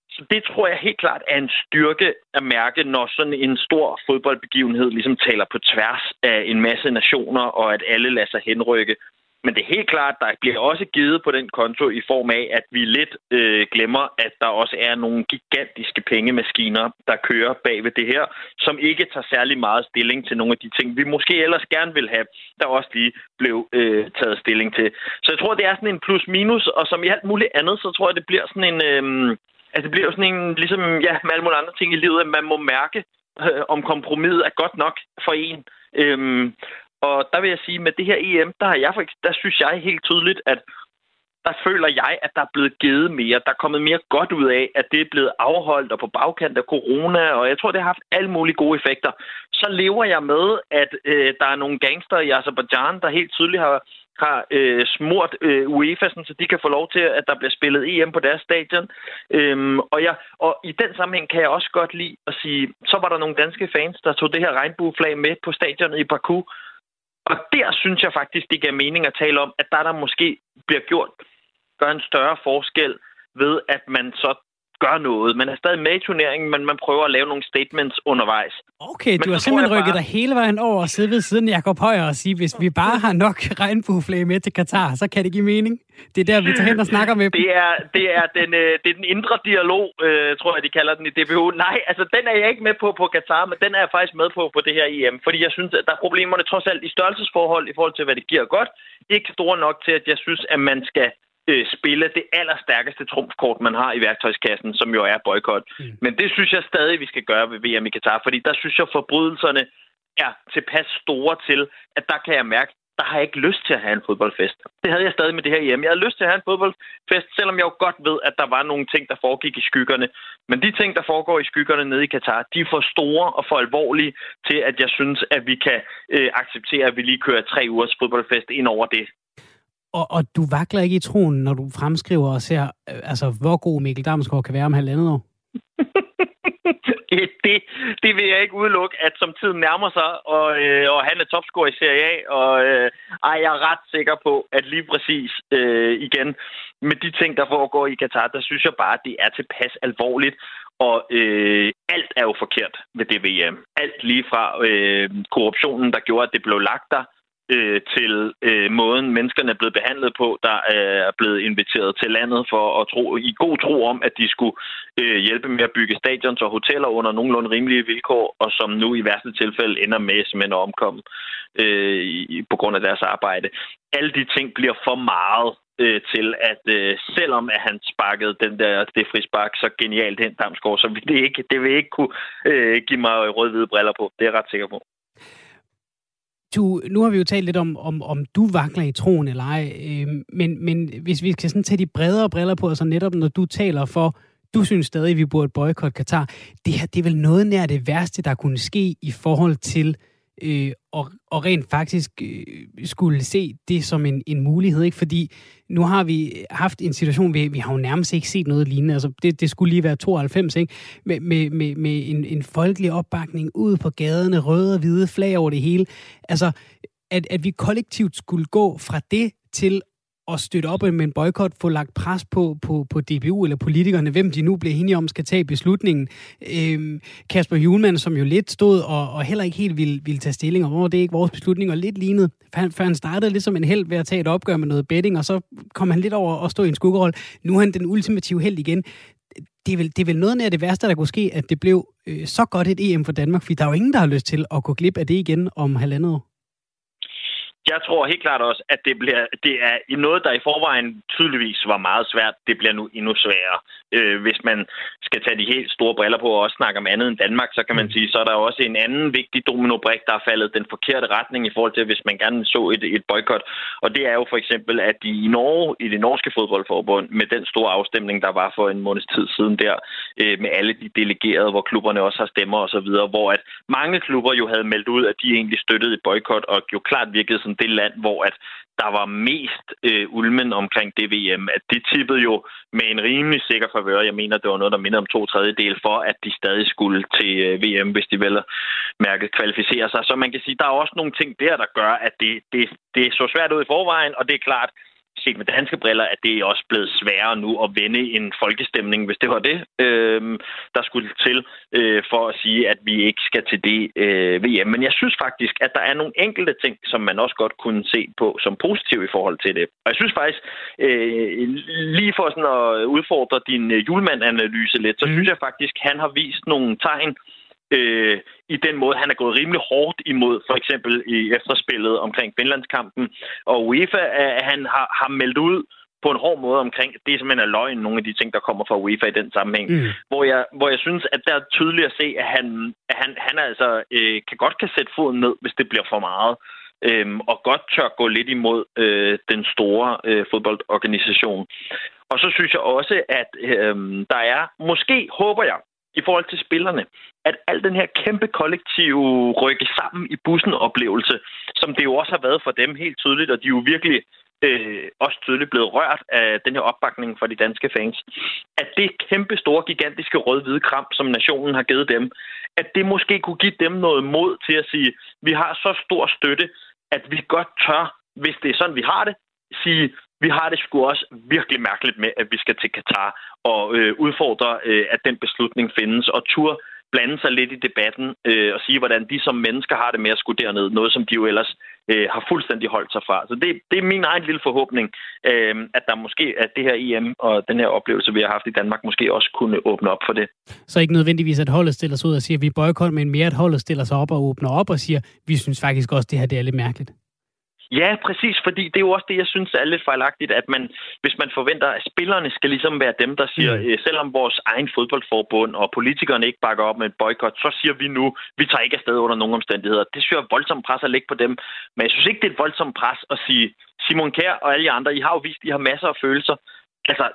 så det tror jeg helt klart er en styrke at mærke, når sådan en stor fodboldbegivenhed ligesom taler på tværs af en masse nationer, og at alle lader sig henrykke. Men det er helt klart, der bliver også givet på den konto i form af, at vi lidt øh, glemmer, at der også er nogle gigantiske pengemaskiner, der kører bag ved det her, som ikke tager særlig meget stilling til nogle af de ting, vi måske ellers gerne vil have, der også lige blev øh, taget stilling til. Så jeg tror, det er sådan en plus-minus, og som i alt muligt andet, så tror jeg, det bliver sådan en... Øh, altså det bliver sådan en, ligesom ja, med alle mulige andre ting i livet, at man må mærke, øh, om kompromiset er godt nok for en. Øhm, og der vil jeg sige, med det her EM, der, har jeg, der synes jeg helt tydeligt, at der føler jeg, at der er blevet givet mere. Der er kommet mere godt ud af, at det er blevet afholdt og på bagkant af corona, og jeg tror, det har haft alle mulige gode effekter. Så lever jeg med, at øh, der er nogle gangster i Azerbaijan, der helt tydeligt har, har øh, smurt øh, UEFA, så de kan få lov til, at der bliver spillet EM på deres stadion. Øhm, og, jeg, og i den sammenhæng kan jeg også godt lide at sige, så var der nogle danske fans, der tog det her regnbueflag med på stadionet i Baku, og der synes jeg faktisk, det giver mening at tale om, at der der måske bliver gjort, gør en større forskel ved, at man så gør noget. Man er stadig med i turneringen, men man prøver at lave nogle statements undervejs. Okay, men du har simpelthen rykket bare... dig hele vejen over og sidde ved siden Jakob Højer og sige, hvis vi bare har nok regnbueflag med til Katar, så kan det give mening. Det er der, vi tager hen og snakker med dem. Det er, det er, den, øh, det er den indre dialog, øh, tror jeg, de kalder den i DBU. Nej, altså den er jeg ikke med på på Katar, men den er jeg faktisk med på på det her EM. Fordi jeg synes, at der er problemerne trods alt i størrelsesforhold i forhold til, hvad det giver godt. Ikke store nok til, at jeg synes, at man skal øh, spille det allerstærkeste trumfkort, man har i værktøjskassen, som jo er boykot. Mm. Men det synes jeg stadig, vi skal gøre ved VM i Katar, fordi der synes jeg, forbrydelserne er tilpas store til, at der kan jeg mærke, der har jeg ikke lyst til at have en fodboldfest. Det havde jeg stadig med det her hjemme. Jeg havde lyst til at have en fodboldfest, selvom jeg jo godt ved, at der var nogle ting, der foregik i skyggerne. Men de ting, der foregår i skyggerne nede i Katar, de er for store og for alvorlige til, at jeg synes, at vi kan øh, acceptere, at vi lige kører tre ugers fodboldfest ind over det. Og, og du vakler ikke i troen, når du fremskriver og ser, øh, altså, hvor god Mikkel Damsgaard kan være om halvandet år? *laughs* det, det vil jeg ikke udelukke, at som tiden nærmer sig, og, øh, og han er topscorer i Serie A, og øh, ej, jeg er ret sikker på, at lige præcis øh, igen, med de ting, der foregår i Katar, der synes jeg bare, at det er tilpas alvorligt, og øh, alt er jo forkert ved det VM. Alt lige fra øh, korruptionen, der gjorde, at det blev lagt der, øh, Øh, til øh, måden, menneskerne er blevet behandlet på, der er blevet inviteret til landet for at tro, i god tro om, at de skulle øh, hjælpe med at bygge stadions og hoteller under nogenlunde rimelige vilkår, og som nu i værste tilfælde ender med simpelthen at omkomme øh, på grund af deres arbejde. Alle de ting bliver for meget øh, til, at øh, selvom at han sparkede den der, det frispark så genialt hen, Damsgaard, så vil det ikke, det vil ikke kunne øh, give mig rød-hvide briller på. Det er jeg ret sikker på du, nu har vi jo talt lidt om, om, om du vakler i troen eller ej, øh, men, men hvis vi skal sådan tage de bredere briller på, altså netop når du taler for, du synes stadig, at vi burde boykotte Katar, det her det er vel noget nær det værste, der kunne ske i forhold til øh, og, og rent faktisk øh, skulle se det som en, en mulighed, ikke? Fordi nu har vi haft en situation, vi, vi har jo nærmest ikke set noget lignende. Altså, det, det skulle lige være 92, ikke? Med, med, med, med en, en folkelig opbakning ud på gaderne, røde og hvide flag over det hele. Altså, at, at vi kollektivt skulle gå fra det til at støtte op med en boykot, få lagt pres på, på, på DBU eller politikerne, hvem de nu bliver enige om skal tage beslutningen. Øhm, Kasper Hjulmand, som jo lidt stod og, og heller ikke helt ville, ville tage stilling, og hvor det er ikke vores beslutning, og lidt lignede, for han, han startede lidt som en held ved at tage et opgør med noget betting, og så kom han lidt over og stå i en skuggerolle. Nu er han den ultimative held igen. Det er, vel, det er vel noget af det værste, der kunne ske, at det blev øh, så godt et EM for Danmark, fordi der er jo ingen, der har lyst til at gå glip af det igen om halvandet år. Jeg tror helt klart også, at det, bliver, det er noget, der i forvejen tydeligvis var meget svært. Det bliver nu endnu sværere. Øh, hvis man skal tage de helt store briller på og også snakke om andet end Danmark, så kan man mm. sige, så er der også en anden vigtig dominobrik, der er faldet den forkerte retning i forhold til, hvis man gerne så et, et boykot. Og det er jo for eksempel, at de i Norge, i det norske fodboldforbund, med den store afstemning, der var for en måneds tid siden der, øh, med alle de delegerede, hvor klubberne også har stemmer osv., hvor at mange klubber jo havde meldt ud, at de egentlig støttede et boykot, og jo klart virkede som det land, hvor at der var mest øh, ulmen omkring det VM, at de tippede jo med en rimelig sikker favør. Jeg mener, det var noget, der mindede om to tredjedel for, at de stadig skulle til øh, VM, hvis de vel mærket kvalificerer sig. Så man kan sige, der er også nogle ting der, der gør, at det, det, det så svært ud i forvejen, og det er klart, set med danske briller, at det er også blevet sværere nu at vende en folkestemning, hvis det var det, øh, der skulle til, øh, for at sige, at vi ikke skal til det øh, VM. Men jeg synes faktisk, at der er nogle enkelte ting, som man også godt kunne se på som positiv i forhold til det. Og jeg synes faktisk, øh, lige for sådan at udfordre din øh, julemandanalyse lidt, så mm. synes jeg faktisk, at han har vist nogle tegn, øh, i den måde, han er gået rimelig hårdt imod, for eksempel i efterspillet omkring Finlandskampen. Og UEFA, øh, han har, har meldt ud på en hård måde omkring, det er simpelthen er løgn, nogle af de ting, der kommer fra UEFA i den sammenhæng. Mm. Hvor, jeg, hvor jeg synes, at der er tydeligt at se, at han, at han, han altså øh, kan godt kan sætte foden ned, hvis det bliver for meget. Øhm, og godt tør gå lidt imod øh, den store øh, fodboldorganisation. Og så synes jeg også, at øh, der er, måske håber jeg, i forhold til spillerne, at al den her kæmpe kollektive rykke sammen i bussen oplevelse, som det jo også har været for dem helt tydeligt, og de er jo virkelig øh, også tydeligt blevet rørt af den her opbakning fra de danske fans, at det kæmpe store, gigantiske rød-hvide kram, som nationen har givet dem, at det måske kunne give dem noget mod til at sige, vi har så stor støtte, at vi godt tør, hvis det er sådan, vi har det, sige, vi har det sgu også virkelig mærkeligt med, at vi skal til Katar og øh, udfordre, øh, at den beslutning findes, og tur blande sig lidt i debatten øh, og sige, hvordan de som mennesker har det med at skulle derned. Noget, som de jo ellers øh, har fuldstændig holdt sig fra. Så det, det er min egen lille forhåbning, øh, at der måske, at det her EM og den her oplevelse, vi har haft i Danmark, måske også kunne åbne op for det. Så ikke nødvendigvis, at holdet stiller sig ud og siger, at vi boykot, men mere at holdet stiller sig op og åbner op og siger, vi synes faktisk også, at det her det er lidt mærkeligt. Ja, præcis, fordi det er jo også det, jeg synes er lidt fejlagtigt, at man, hvis man forventer, at spillerne skal ligesom være dem, der siger, mm. øh, selvom vores egen fodboldforbund og politikerne ikke bakker op med et boykot, så siger vi nu, vi tager ikke afsted under nogen omstændigheder. Det synes jeg er voldsomt pres at lægge på dem, men jeg synes ikke, det er et voldsomt pres at sige, Simon Kær og alle andre, I har jo vist, I har masser af følelser. Altså,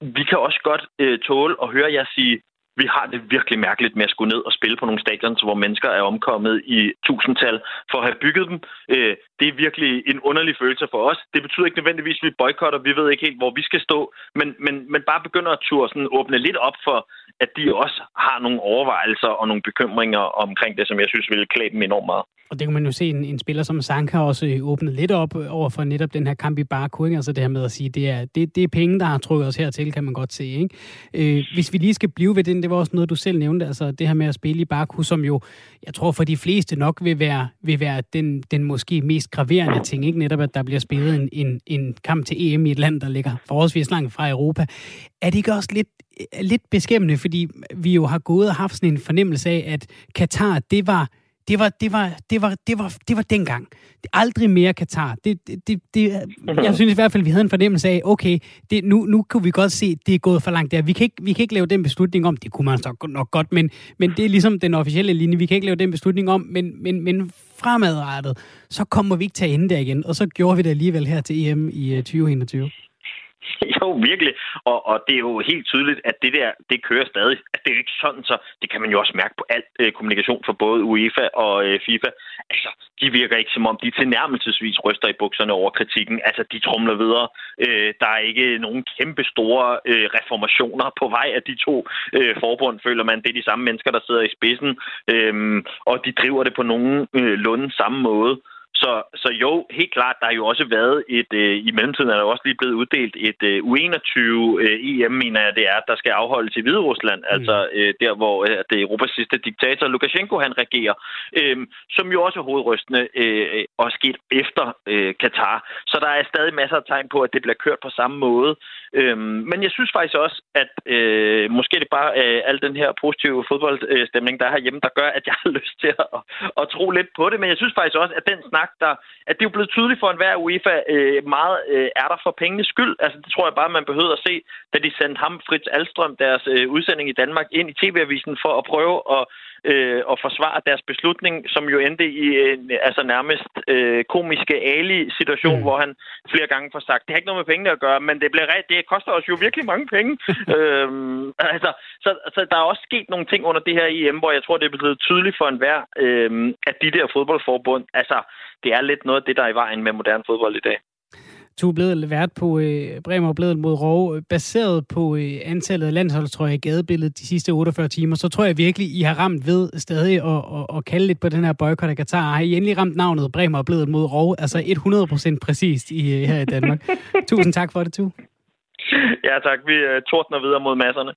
vi kan også godt øh, tåle at høre jer sige, vi har det virkelig mærkeligt med at skulle ned og spille på nogle stadions, hvor mennesker er omkommet i tusindtal for at have bygget dem. Øh, det er virkelig en underlig følelse for os. Det betyder ikke nødvendigvis, at vi boykotter. Vi ved ikke helt, hvor vi skal stå. Men, men, men bare begynder at turde sådan åbne lidt op for, at de også har nogle overvejelser og nogle bekymringer omkring det, som jeg synes ville klæde dem enormt meget. Og det kan man jo se, en, en spiller som Sanka også øh, åbnet lidt op øh, over for netop den her kamp i Baku. Ikke? Altså det her med at sige, det er, det, det er penge, der har trukket os hertil, kan man godt se. Ikke? Øh, hvis vi lige skal blive ved den, det var også noget, du selv nævnte, altså det her med at spille i Baku, som jo, jeg tror for de fleste nok vil være, vil være den, den måske mest graverende ting. Ikke? Netop, at der bliver spillet en, en, en kamp til EM i et land, der ligger forholdsvis langt fra Europa. Er det ikke også lidt lidt beskæmmende, fordi vi jo har gået og haft sådan en fornemmelse af, at Katar, det var det var, det var, det var, det var, det var dengang. Aldrig mere Katar. Det, det, det, jeg synes i hvert fald, vi havde en fornemmelse af, okay, det, nu, nu kunne vi godt se, at det er gået for langt der. Vi kan, ikke, vi kan ikke lave den beslutning om, det kunne man så nok godt, men, men det er ligesom den officielle linje. Vi kan ikke lave den beslutning om, men, men, men fremadrettet, så kommer vi ikke til at ende der igen. Og så gjorde vi det alligevel her til EM i 2021. *laughs* Jo, virkelig. Og, og det er jo helt tydeligt, at det der, det kører stadig. At det er ikke sådan, så det kan man jo også mærke på al øh, kommunikation fra både UEFA og øh, FIFA. Altså, de virker ikke som om, de tilnærmelsesvis ryster i bukserne over kritikken. Altså, de trumler videre. Øh, der er ikke nogen kæmpe store øh, reformationer på vej af de to øh, forbund, føler man. Det er de samme mennesker, der sidder i spidsen. Øh, og de driver det på nogen øh, lunde samme måde. Så, så jo, helt klart, der har jo også været et, øh, i mellemtiden er der også lige blevet uddelt et øh, U21 øh, EM, mener jeg det er, der skal afholdes i Hvide Rusland, mm. altså øh, der, hvor øh, det er Europas sidste diktator, Lukashenko, han regerer, øh, som jo også er hovedrystende øh, og sket efter øh, Katar. Så der er stadig masser af tegn på, at det bliver kørt på samme måde. Øh, men jeg synes faktisk også, at øh, måske det bare øh, al den her positive fodboldstemning, der er herhjemme, der gør, at jeg har *laughs* lyst til at, at, at tro lidt på det, men jeg synes faktisk også, at den snak, der, at det er jo blevet tydeligt for enhver UEFA, øh, meget øh, er der for pengenes skyld. Altså, det tror jeg bare, man behøver at se, da de sendte ham, Fritz Alstrøm, deres øh, udsending i Danmark, ind i TV-avisen for at prøve at øh, og forsvare deres beslutning, som jo endte i en altså nærmest øh, komiske Ali-situation, mm. hvor han flere gange får sagt, det har ikke noget med pengene at gøre, men det, bliver, det koster os jo virkelig mange penge. *laughs* øhm, altså, så, så der er også sket nogle ting under det her EM, hvor jeg tror, det er blevet tydeligt for enhver, øh, at de der fodboldforbund, altså, det er lidt noget af det, der er i vejen med moderne fodbold i dag. Du er vært på øh, Bremer blevet mod Rov. Baseret på øh, antallet af landsholdstrøjer i gadebilledet de sidste 48 timer, så tror jeg virkelig, I har ramt ved stadig at, at, at kalde lidt på den her boykot af Katar. Har I endelig ramt navnet Bremer blevet mod Rov? Altså 100% præcist i, øh, her i Danmark. *laughs* Tusind tak for det, Tu. Ja, tak. Vi øh, tordner videre mod masserne.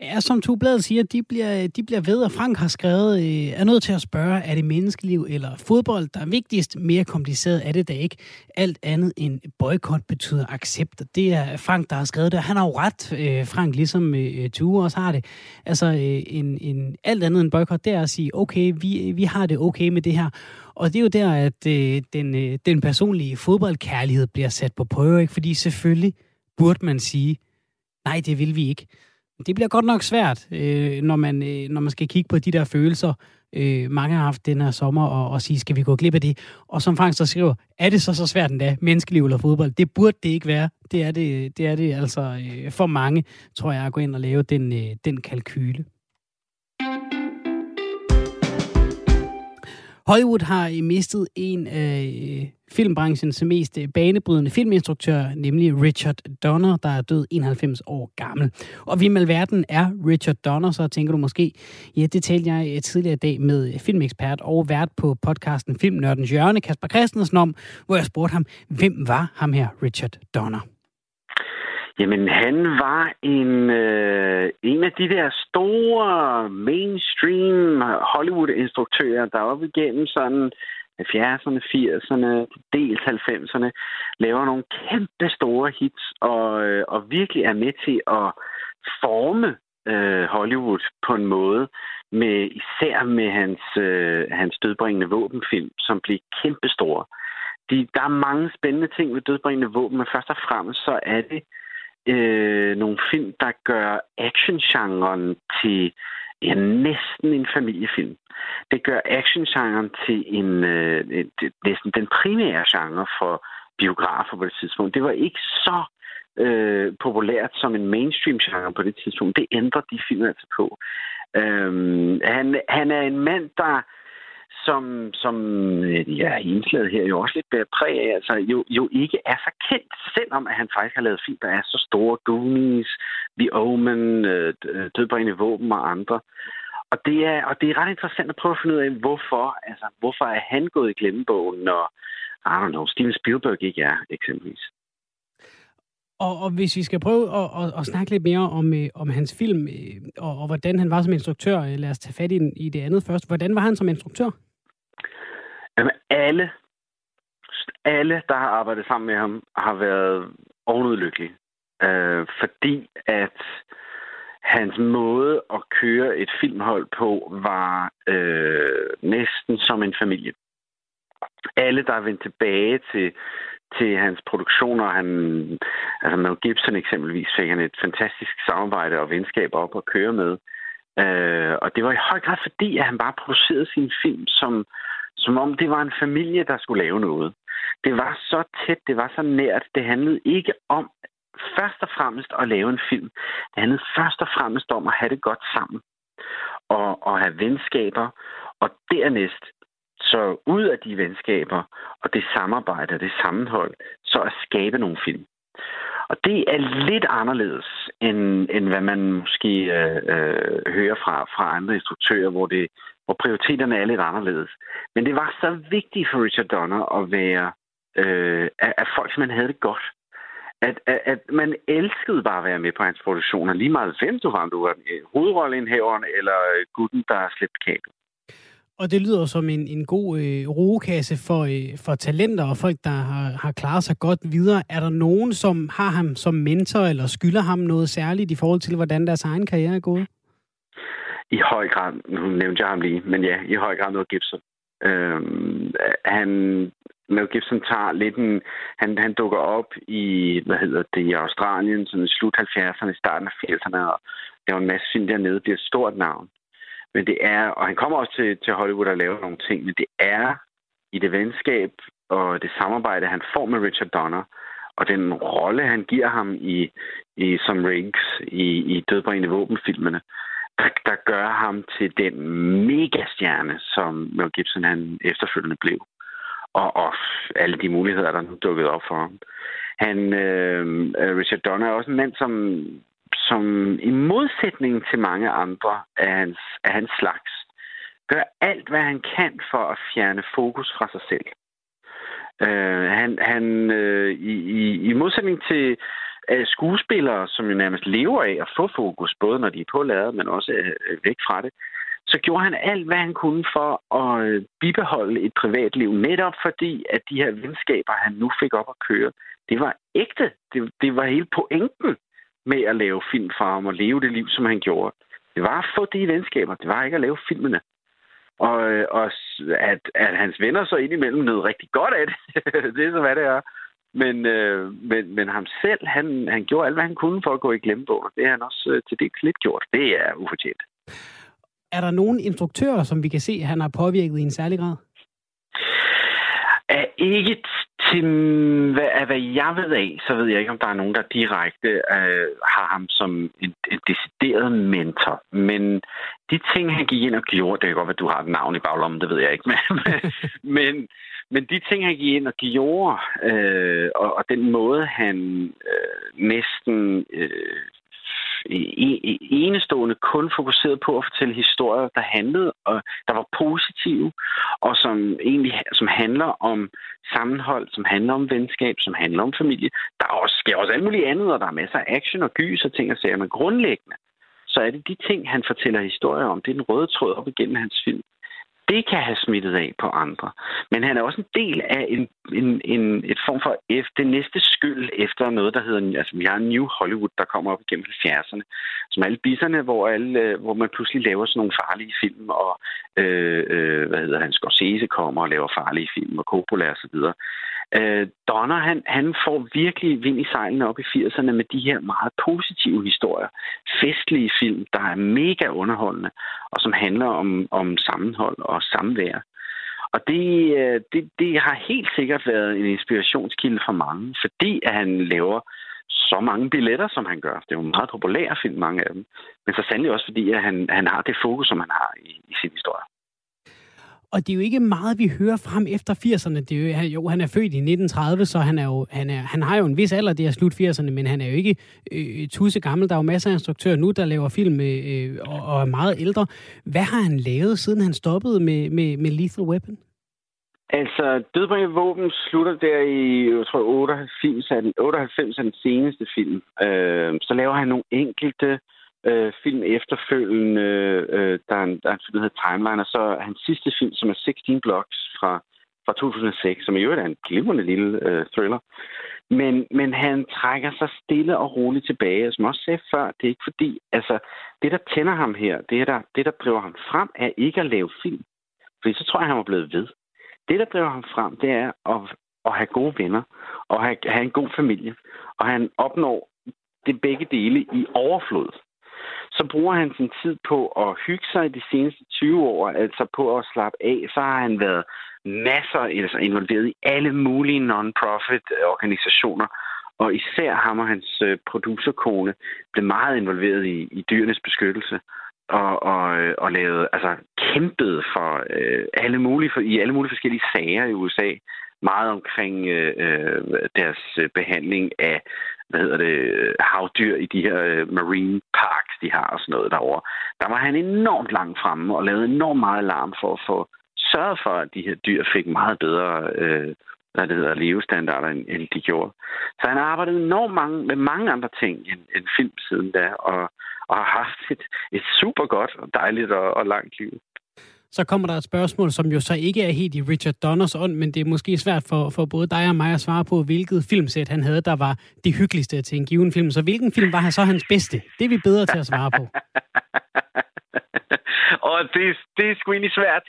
Ja, som Bladet siger, de bliver, de bliver ved, og Frank har skrevet, øh, er nødt til at spørge, er det menneskeliv eller fodbold, der er vigtigst? Mere kompliceret er det da ikke. Alt andet end boykot betyder accept. Det er Frank, der har skrevet det. Han har jo ret, øh, Frank, ligesom øh, Tue også har det. Altså, øh, en, en, alt andet end boykot, det er at sige, okay, vi, vi har det okay med det her. Og det er jo der, at øh, den, øh, den personlige fodboldkærlighed bliver sat på prøve, ikke? fordi selvfølgelig burde man sige, nej, det vil vi ikke. Det bliver godt nok svært, øh, når, man, øh, når man skal kigge på de der følelser, øh, mange har haft den her sommer, og, og sige, skal vi gå glip af det? Og som Frank så skriver, er det så så svært endda, menneskeliv eller fodbold? Det burde det ikke være. Det er det, det, er det altså øh, for mange, tror jeg, at gå ind og lave den, øh, den kalkyle. Hollywood har mistet en af øh, filmbranchens mest øh, banebrydende filminstruktør, nemlig Richard Donner, der er død 91 år gammel. Og vi alverden verden er Richard Donner, så tænker du måske, ja, det talte jeg øh, tidligere i dag med filmekspert og vært på podcasten Filmnørdens Hjørne, Kasper Christensen, om, hvor jeg spurgte ham, hvem var ham her, Richard Donner? Jamen, han var en, øh, en af de der store mainstream Hollywood-instruktører, der op igennem sådan 70'erne, 80'erne, dels 90'erne, laver nogle kæmpe store hits og, øh, og virkelig er med til at forme øh, Hollywood på en måde, med især med hans, øh, hans dødbringende våbenfilm, som blev kæmpestore. De, der er mange spændende ting ved dødbringende våben, men først og fremmest så er det øh, Øh, nogle film, der gør actiongenren til ja, næsten en familiefilm. Det gør actiongenren til en øh, næsten den primære genre for biografer på det tidspunkt. Det var ikke så øh, populært som en mainstream genre på det tidspunkt. Det ændrer de film altså på. Øhm, han, han er en mand, der som, som øh, ja, indslaget her jo også lidt bærer præg af, altså jo, jo ikke er så kendt, selvom at han faktisk har lavet film, der er så store, Goonies, The Omen, øh, øh, Dødbringende Våben og andre. Og det, er, og det er ret interessant at prøve at finde ud af, hvorfor, altså, hvorfor er han gået i glemmebogen, når, I don't know, Steven Spielberg ikke er, eksempelvis. Og, og hvis vi skal prøve at, at, at snakke lidt mere om, øh, om hans film, øh, og, og hvordan han var som instruktør, øh, lad os tage fat i, i det andet først. Hvordan var han som instruktør? Jamen, alle, alle, der har arbejdet sammen med ham, har været ovenudlykkelige. Øh, fordi at hans måde at køre et filmhold på var øh, næsten som en familie. Alle, der er vendt tilbage til, til hans produktioner, han, altså Mel Gibson eksempelvis, fik han et fantastisk samarbejde og venskab op at køre med. Øh, og det var i høj grad fordi, at han bare producerede sin film som, som om det var en familie, der skulle lave noget. Det var så tæt, det var så nært. Det handlede ikke om først og fremmest at lave en film. Det handlede først og fremmest om at have det godt sammen. Og, og have venskaber. Og dernæst, så ud af de venskaber og det samarbejde og det sammenhold, så at skabe nogle film. Og det er lidt anderledes, end, end hvad man måske øh, øh, hører fra, fra andre instruktører, hvor, det, hvor prioriteterne er lidt anderledes. Men det var så vigtigt for Richard Donner at være, øh, at, at folk simpelthen havde det godt. At, at, at man elskede bare at være med på hans produktioner, lige meget hvem du var, om du var hovedrolleindhaveren eller gutten, der slæbte kabel. Og det lyder som en, en god øh, rugekasse for, øh, for talenter og folk, der har, har klaret sig godt videre. Er der nogen, som har ham som mentor eller skylder ham noget særligt i forhold til, hvordan deres egen karriere er gået? I høj grad. Nu nævnte jeg ham lige, men ja, i høj grad noget Gibson. Øhm, han, Mel Gibson tager lidt en... Han, han dukker op i, hvad hedder det, i Australien, sådan i slut 70'erne, i starten af 80'erne, og laver en masse film dernede, bliver et stort navn. Men det er, og han kommer også til, til Hollywood og laver nogle ting, men det er i det venskab og det samarbejde, han får med Richard Donner, og den rolle, han giver ham i, i som Riggs i, i Dødbringende Våbenfilmene, der, der gør ham til den megastjerne, som Mel Gibson han efterfølgende blev. Og, og alle de muligheder, der nu dukkede op for ham. Han, øh, øh Richard Donner er også en mand, som som i modsætning til mange andre af hans, af hans slags, gør alt, hvad han kan for at fjerne fokus fra sig selv. Øh, han, han øh, i, i, i modsætning til øh, skuespillere, som jo nærmest lever af at få fokus, både når de er på ladet, men også øh, væk fra det, så gjorde han alt, hvad han kunne for at øh, bibeholde et privatliv, netop fordi, at de her venskaber, han nu fik op at køre, det var ægte. Det, det var hele pointen med at lave film for ham og leve det liv, som han gjorde. Det var at få de venskaber. Det var ikke at lave filmene. Og, øh, og at, at hans venner så indimellem nød rigtig godt af det. *laughs* det er så, hvad det er. Men, øh, men, men ham selv, han, han gjorde alt, hvad han kunne for at gå i glemmebogen. Det har han også øh, til dels lidt gjort. Det er ufortjent. Er der nogen instruktører, som vi kan se, han har påvirket i en særlig grad? Er Ikke til, hvad, hvad jeg ved af, så ved jeg ikke, om der er nogen, der direkte øh, har ham som en, en decideret mentor. Men de ting, han gik ind og gjorde, det kan godt være, at du har et navn i baglommen, det ved jeg ikke. *laughs* Men, men, men de ting, han gik ind og gjorde, øh, og, og den måde, han øh, næsten øh, enestående kun fokuseret på at fortælle historier, der handlede, og der var positive, og som egentlig som handler om sammenhold, som handler om venskab, som handler om familie. Der er også, sker også alt muligt andet, og der er masser af action og gys og ting og sager, men grundlæggende, så er det de ting, han fortæller historier om. Det er den røde tråd op igennem hans film det kan have smittet af på andre. Men han er også en del af en, en, en, et form for F, det næste skyld efter noget, der hedder, altså vi har New Hollywood, der kommer op igennem 70'erne, som alle bisserne, hvor, alle, øh, hvor man pludselig laver sådan nogle farlige film, og øh, øh, hvad hedder han, Scorsese kommer og laver farlige film, og Coppola og så videre. Øh, Donner, han, han får virkelig vind i sejlene op i 80'erne med de her meget positive historier. Festlige film, der er mega underholdende, og som handler om, om sammenhold og samvær. Og det, øh, det, det har helt sikkert været en inspirationskilde for mange, fordi at han laver så mange billetter, som han gør. Det er jo meget populære film, mange af dem. Men så sandelig også, fordi at han, han har det fokus, som han har i, i sin historie. Og det er jo ikke meget, vi hører frem efter 80'erne. Det er jo, jo, han er født i 1930, så han, er jo, han, er, han har jo en vis alder, det er slut 80'erne, men han er jo ikke øh, tusse gammel. Der er jo masser af instruktører nu, der laver film øh, og, og er meget ældre. Hvad har han lavet, siden han stoppede med, med, med Lethal Weapon? Altså, Dødbringende Våben slutter der i, jeg tror, 98 er den, 98 er den seneste film. Øh, så laver han nogle enkelte øh, Øh, film efterfølgende. Øh, der, er en, der er en film, der hedder Timeline, og så hans sidste film, som er 16 Blocks fra, fra 2006, som i øvrigt er en glimrende lille øh, thriller. Men, men han trækker sig stille og roligt tilbage. Som jeg også sagde før, det er ikke fordi, altså, det der tænder ham her, det der, det der driver ham frem, er ikke at lave film. Fordi så tror jeg, han var blevet ved. Det, der driver ham frem, det er at, at have gode venner, og have, have en god familie. Og han opnår det begge dele i overflod så bruger han sin tid på at hygge sig de seneste 20 år, altså på at slappe af. Så har han været masser altså involveret i alle mulige non-profit organisationer, og især ham og hans øh, producerkone blev meget involveret i, i dyrenes beskyttelse og, og, øh, og lavede, altså kæmpede for øh, alle mulige, for, i alle mulige forskellige sager i USA. Meget omkring øh, øh deres øh, behandling af hvad hedder det, øh, havdyr i de her marine parks, de har og sådan noget derovre. Der var han enormt langt fremme og lavede enormt meget larm for at få sørget for, at de her dyr fik meget bedre øh, hvad det hedder, levestandarder, end, end de gjorde. Så han har arbejdet enormt mange, med mange andre ting end, end film siden da, og, og har haft et, et super godt og dejligt og, og langt liv så kommer der et spørgsmål, som jo så ikke er helt i Richard Donners ånd, men det er måske svært for, for både dig og mig at svare på, hvilket filmsæt han havde, der var det hyggeligste til en given film. Så hvilken film var han så hans bedste? Det er vi bedre til at svare på. *laughs* og det, det er sgu egentlig svært.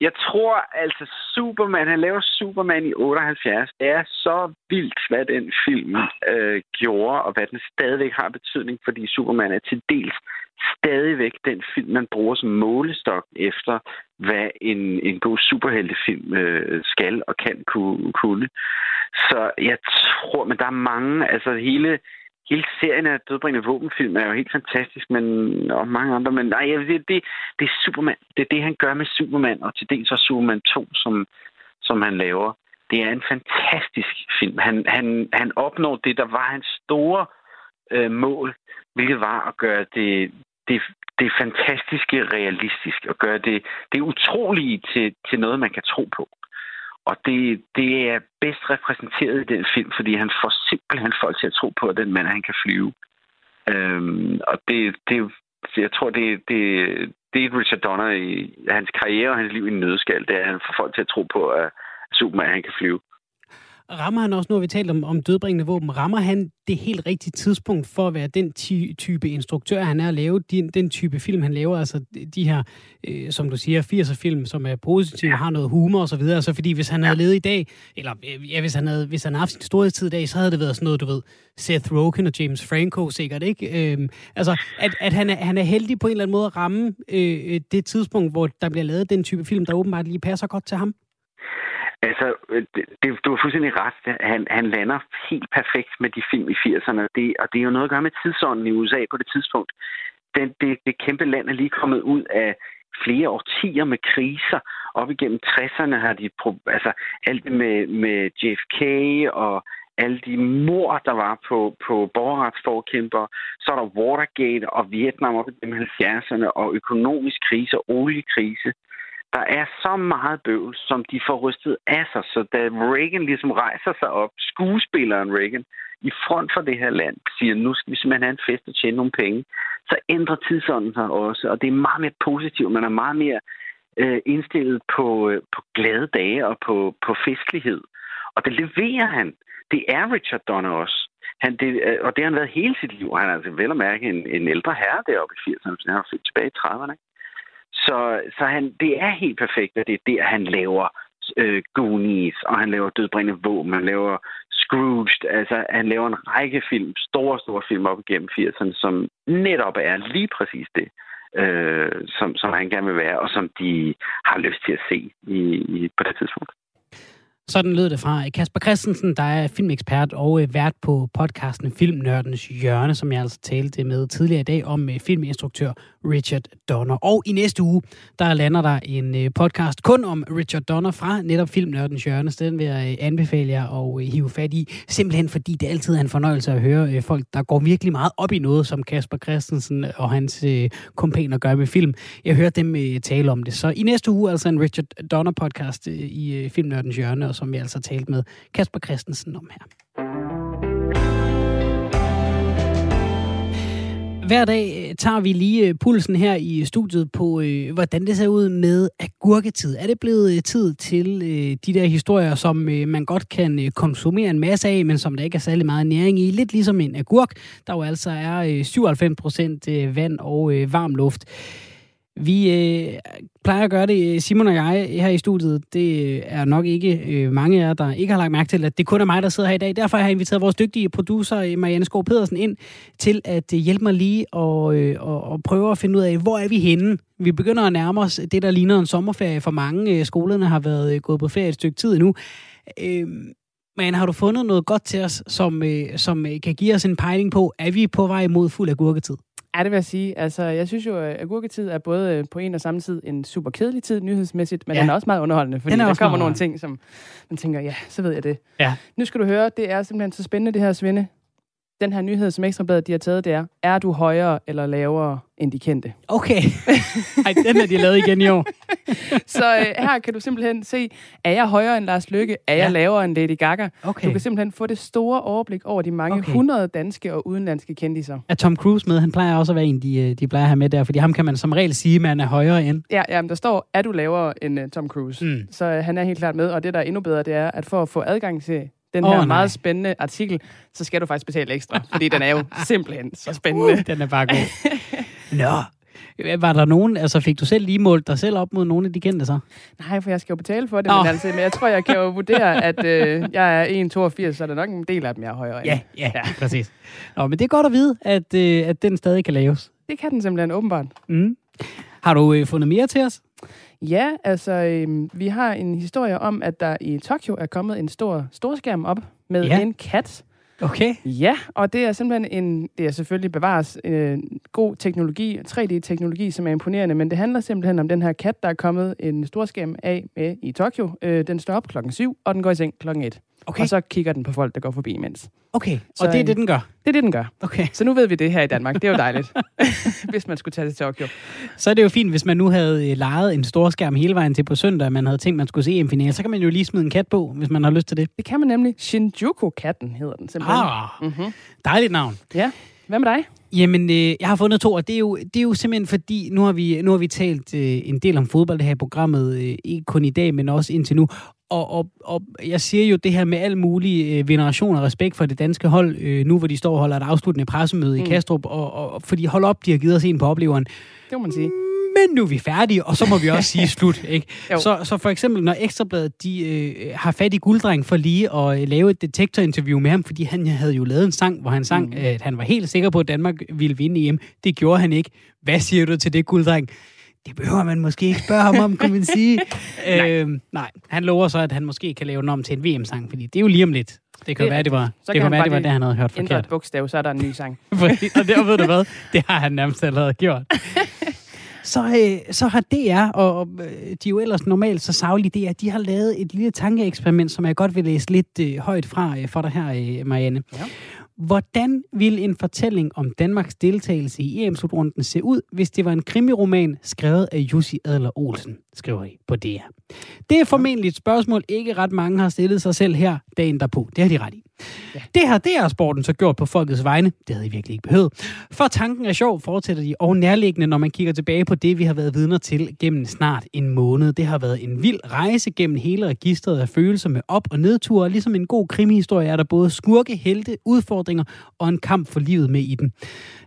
Jeg tror altså, Superman, han laver Superman i 78. Det er så vildt, hvad den film øh, gjorde, og hvad den stadigvæk har betydning, fordi Superman er til dels stadigvæk den film, man bruger som målestok efter, hvad en, en god superheltefilm øh, skal og kan kunne, kunne. Så jeg tror, men der er mange, altså hele, hele serien af dødbringende våbenfilm er jo helt fantastisk, men, og mange andre, men nej, det, det, det er Superman. Det er det, han gør med Superman, og til dels også Superman 2, som, som han laver. Det er en fantastisk film. Han, han, han opnår det, der var hans store øh, mål, hvilket var at gøre det, det, det fantastiske realistisk, og gøre det, det utrolige til, til noget, man kan tro på. Og det, det er bedst repræsenteret i den film, fordi han får simpelthen folk til at tro på, at den mand, han kan flyve. Øhm, og det, det, jeg tror, det, det, det er Richard Donner i hans karriere og hans liv i en nødskal, det er, at han får folk til at tro på, at Superman han kan flyve. Rammer han også, nu har vi talt om, om dødbringende våben, rammer han det helt rigtige tidspunkt for at være den ty- type instruktør, han er at lave, den, den type film, han laver, altså de her, øh, som du siger, 80'er film, som er positive, har noget humor osv., altså fordi hvis han havde levet i dag, eller ja, hvis han havde, hvis han havde haft sin storhedstid i dag, så havde det været sådan noget, du ved, Seth Rogen og James Franco sikkert, ikke? Øhm, altså, at, at han, er, han er heldig på en eller anden måde at ramme øh, det tidspunkt, hvor der bliver lavet den type film, der åbenbart lige passer godt til ham. Altså, øh, det, det, du har fuldstændig ret. Han, han lander helt perfekt med de film i 80'erne, det, og det er jo noget at gøre med tidsånden i USA på det tidspunkt. Den, det, det kæmpe land er lige kommet ud af flere årtier med kriser. Op igennem 60'erne har de, altså alt det med, med JFK og alle de mor, der var på, på borgerretsforkæmper. Så er der Watergate og Vietnam op i 70'erne og økonomisk krise og oliekrise. Der er så meget bøvl, som de får rystet af sig. Så da Reagan ligesom rejser sig op, skuespilleren Reagan, i front for det her land, siger, nu skal vi simpelthen have en fest og tjene nogle penge, så ændrer tidsånden sig også. Og det er meget mere positivt. Man er meget mere øh, indstillet på, øh, på glade dage og på, på festlighed. Og det leverer han det er Richard Donner også. Han, det, øh, og det har han været hele sit liv. Han er altså vel at mærke en, en ældre herre deroppe i 80'erne, så han har født tilbage i 30'erne. Så, så han, det er helt perfekt, at det er der, han laver øh, Goonies, og han laver Dødbringende Våben, han laver Scrooged, altså han laver en række film, store, store film op igennem 80'erne, som netop er lige præcis det, øh, som, som han gerne vil være, og som de har lyst til at se i, i, på det tidspunkt. Sådan lød det fra øh, Kasper Christensen, der er filmekspert og øh, vært på podcasten Filmnørdens Hjørne, som jeg altså talte med tidligere i dag om øh, filminstruktør Richard Donner. Og i næste uge, der lander der en podcast kun om Richard Donner fra netop Filmnørdens Hjørne. Så den vil jeg anbefale jer at hive fat i, simpelthen fordi det altid er en fornøjelse at høre folk, der går virkelig meget op i noget, som Kasper Christensen og hans kompaner gør med film. Jeg hørte dem tale om det. Så i næste uge altså en Richard Donner podcast i Filmnørdens Hjørne, og som vi altså talt med Kasper Christensen om her. Hver dag øh, tager vi lige øh, pulsen her i studiet på, øh, hvordan det ser ud med agurketid. Er det blevet øh, tid til øh, de der historier, som øh, man godt kan øh, konsumere en masse af, men som der ikke er særlig meget næring i? Lidt ligesom en agurk, der jo altså er øh, 97 procent øh, vand og øh, varm luft. Vi øh, plejer at gøre det, øh, Simon og jeg her i studiet. Det øh, er nok ikke øh, mange af jer, der ikke har lagt mærke til, at det kun er mig, der sidder her i dag. Derfor har jeg inviteret vores dygtige producer, øh, Marianne Skov Pedersen, ind til at øh, hjælpe mig lige og, øh, og, og prøve at finde ud af, hvor er vi henne. Vi begynder at nærme os det, der ligner en sommerferie for mange. Øh, skolerne har været øh, gået på ferie et stykke tid nu. Øh, men har du fundet noget godt til os, som, øh, som øh, kan give os en pejling på, er vi på vej mod fuld af gurketid? Ja, det vil jeg sige. Altså, jeg synes jo, at agurketid er både øh, på en og samme tid en super kedelig tid nyhedsmæssigt, men ja. den er også meget underholdende, fordi der kommer nogle ting, som man tænker, ja, så ved jeg det. Ja. Nu skal du høre, det er simpelthen så spændende det her, Svende den her nyhed, som Ekstrabladet de har taget, det er, er du højere eller lavere end de kendte? Okay. *laughs* Ej, den er de lavet igen i år. *laughs* så øh, her kan du simpelthen se, er jeg højere end Lars Lykke? Er ja. jeg lavere end Lady Gaga? Okay. Du kan simpelthen få det store overblik over de mange okay. 100 danske og udenlandske kendiser. Er Tom Cruise med? Han plejer også at være en, de, øh, de plejer at have med der, fordi ham kan man som regel sige, at man er højere end. Ja, ja men der står, er du lavere end uh, Tom Cruise? Mm. Så uh, han er helt klart med, og det, der er endnu bedre, det er, at for at få adgang til den her oh, meget spændende artikel, så skal du faktisk betale ekstra, fordi den er jo *laughs* simpelthen så spændende. Uh, den er bare god. *laughs* Nå, var der nogen, altså fik du selv lige målt dig selv op mod nogle af de kendte så? Nej, for jeg skal jo betale for det, oh. men, altså, men jeg tror, jeg kan jo vurdere, at øh, jeg er 1,82, så er der nok en del af dem, jeg er højere ja, ja, ja, præcis. Nå, men det er godt at vide, at, øh, at den stadig kan laves. Det kan den simpelthen åbenbart. Mm. Har du øh, fundet mere til os? Ja, altså, øh, vi har en historie om, at der i Tokyo er kommet en stor storskærm op med ja. en kat. Okay. Ja, og det er simpelthen en, det er selvfølgelig bevares øh, god teknologi, 3D-teknologi, som er imponerende, men det handler simpelthen om den her kat, der er kommet en storskærm af med i Tokyo. Øh, den står op klokken 7, og den går i seng klokken 1. Okay. Og så kigger den på folk, der går forbi imens. Okay, så, og det er det, den gør? Det er det, den gør. Okay. Så nu ved vi det her i Danmark. Det er jo *laughs* dejligt, hvis man skulle tage det til Tokyo. Så er det jo fint, hvis man nu havde øh, lejet en stor skærm hele vejen til på søndag, og man havde tænkt, man skulle se en finale, så kan man jo lige smide en kat på, hvis man har lyst til det. Det kan man nemlig. Shinjuku-katten hedder den simpelthen. Ah, mm-hmm. dejligt navn. Ja. Hvad med dig? Jamen, øh, jeg har fundet to, og det er, jo, det er jo simpelthen fordi, nu har vi, nu har vi talt øh, en del om fodbold det her programmet, øh, ikke kun i dag, men også indtil nu. Og, og, og jeg siger jo det her med al mulig øh, veneration og respekt for det danske hold, øh, nu hvor de står og holder et afsluttende pressemøde mm. i Kastrup, og, og, fordi hold op, de har givet os en på opleveren. Det må man sige men nu er vi færdige, og så må vi også sige *laughs* slut. Ikke? så, så for eksempel, når Ekstrabladet de, øh, har fat i Gulddreng for lige at øh, lave et detektorinterview med ham, fordi han havde jo lavet en sang, hvor han sang, mm. at han var helt sikker på, at Danmark ville vinde EM. Det gjorde han ikke. Hvad siger du til det, Gulddreng? Det behøver man måske ikke spørge ham om, kan man sige. *laughs* nej. Øh, nej, han lover så, at han måske kan lave den om til en VM-sang, fordi det er jo lige om lidt. Det kan det, være, det var, så det kan være, det var det, han havde hørt forkert. et bogstav, så er der en ny sang. *laughs* og der ved du hvad, det har han nærmest allerede gjort. Så, øh, så har DR, og, og øh, de er jo ellers normalt så savlige DR, de har lavet et lille tankeeksperiment, som jeg godt vil læse lidt øh, højt fra øh, for dig her, øh, Marianne. Ja. Hvordan ville en fortælling om Danmarks deltagelse i EM-slutrunden se ud, hvis det var en krimiroman skrevet af Jussi Adler Olsen, skriver I på DR. Det er formentlig et spørgsmål, ikke ret mange har stillet sig selv her dagen derpå. Det har de ret i. Ja. Det har DR-sporten så gjort på folkets vegne. Det havde I virkelig ikke behøvet. For tanken er sjov, fortsætter de, og nærliggende, når man kigger tilbage på det, vi har været vidner til gennem snart en måned. Det har været en vild rejse gennem hele registret af følelser med op- og nedture. Ligesom en god krimihistorie er der både skurke, helte, udfordringer og en kamp for livet med i den.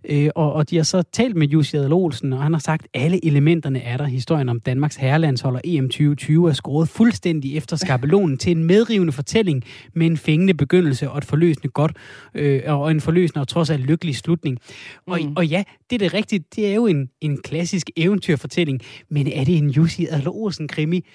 Øh, og, og de har så talt med Jussi Adel Olsen, og han har sagt, at alle elementerne er der. Historien om Danmarks herrelandshold og EM 2020 er skåret fuldstændig efter skabelonen til en medrivende fortælling med en fængende begyndelse og et forløsende godt, øh, og en forløsende og trods alt lykkelig slutning. Og, mm. og ja, det er det rigtigt. Det er jo en, en klassisk eventyrfortælling, men er det en Jussi Adler Olsen krimi?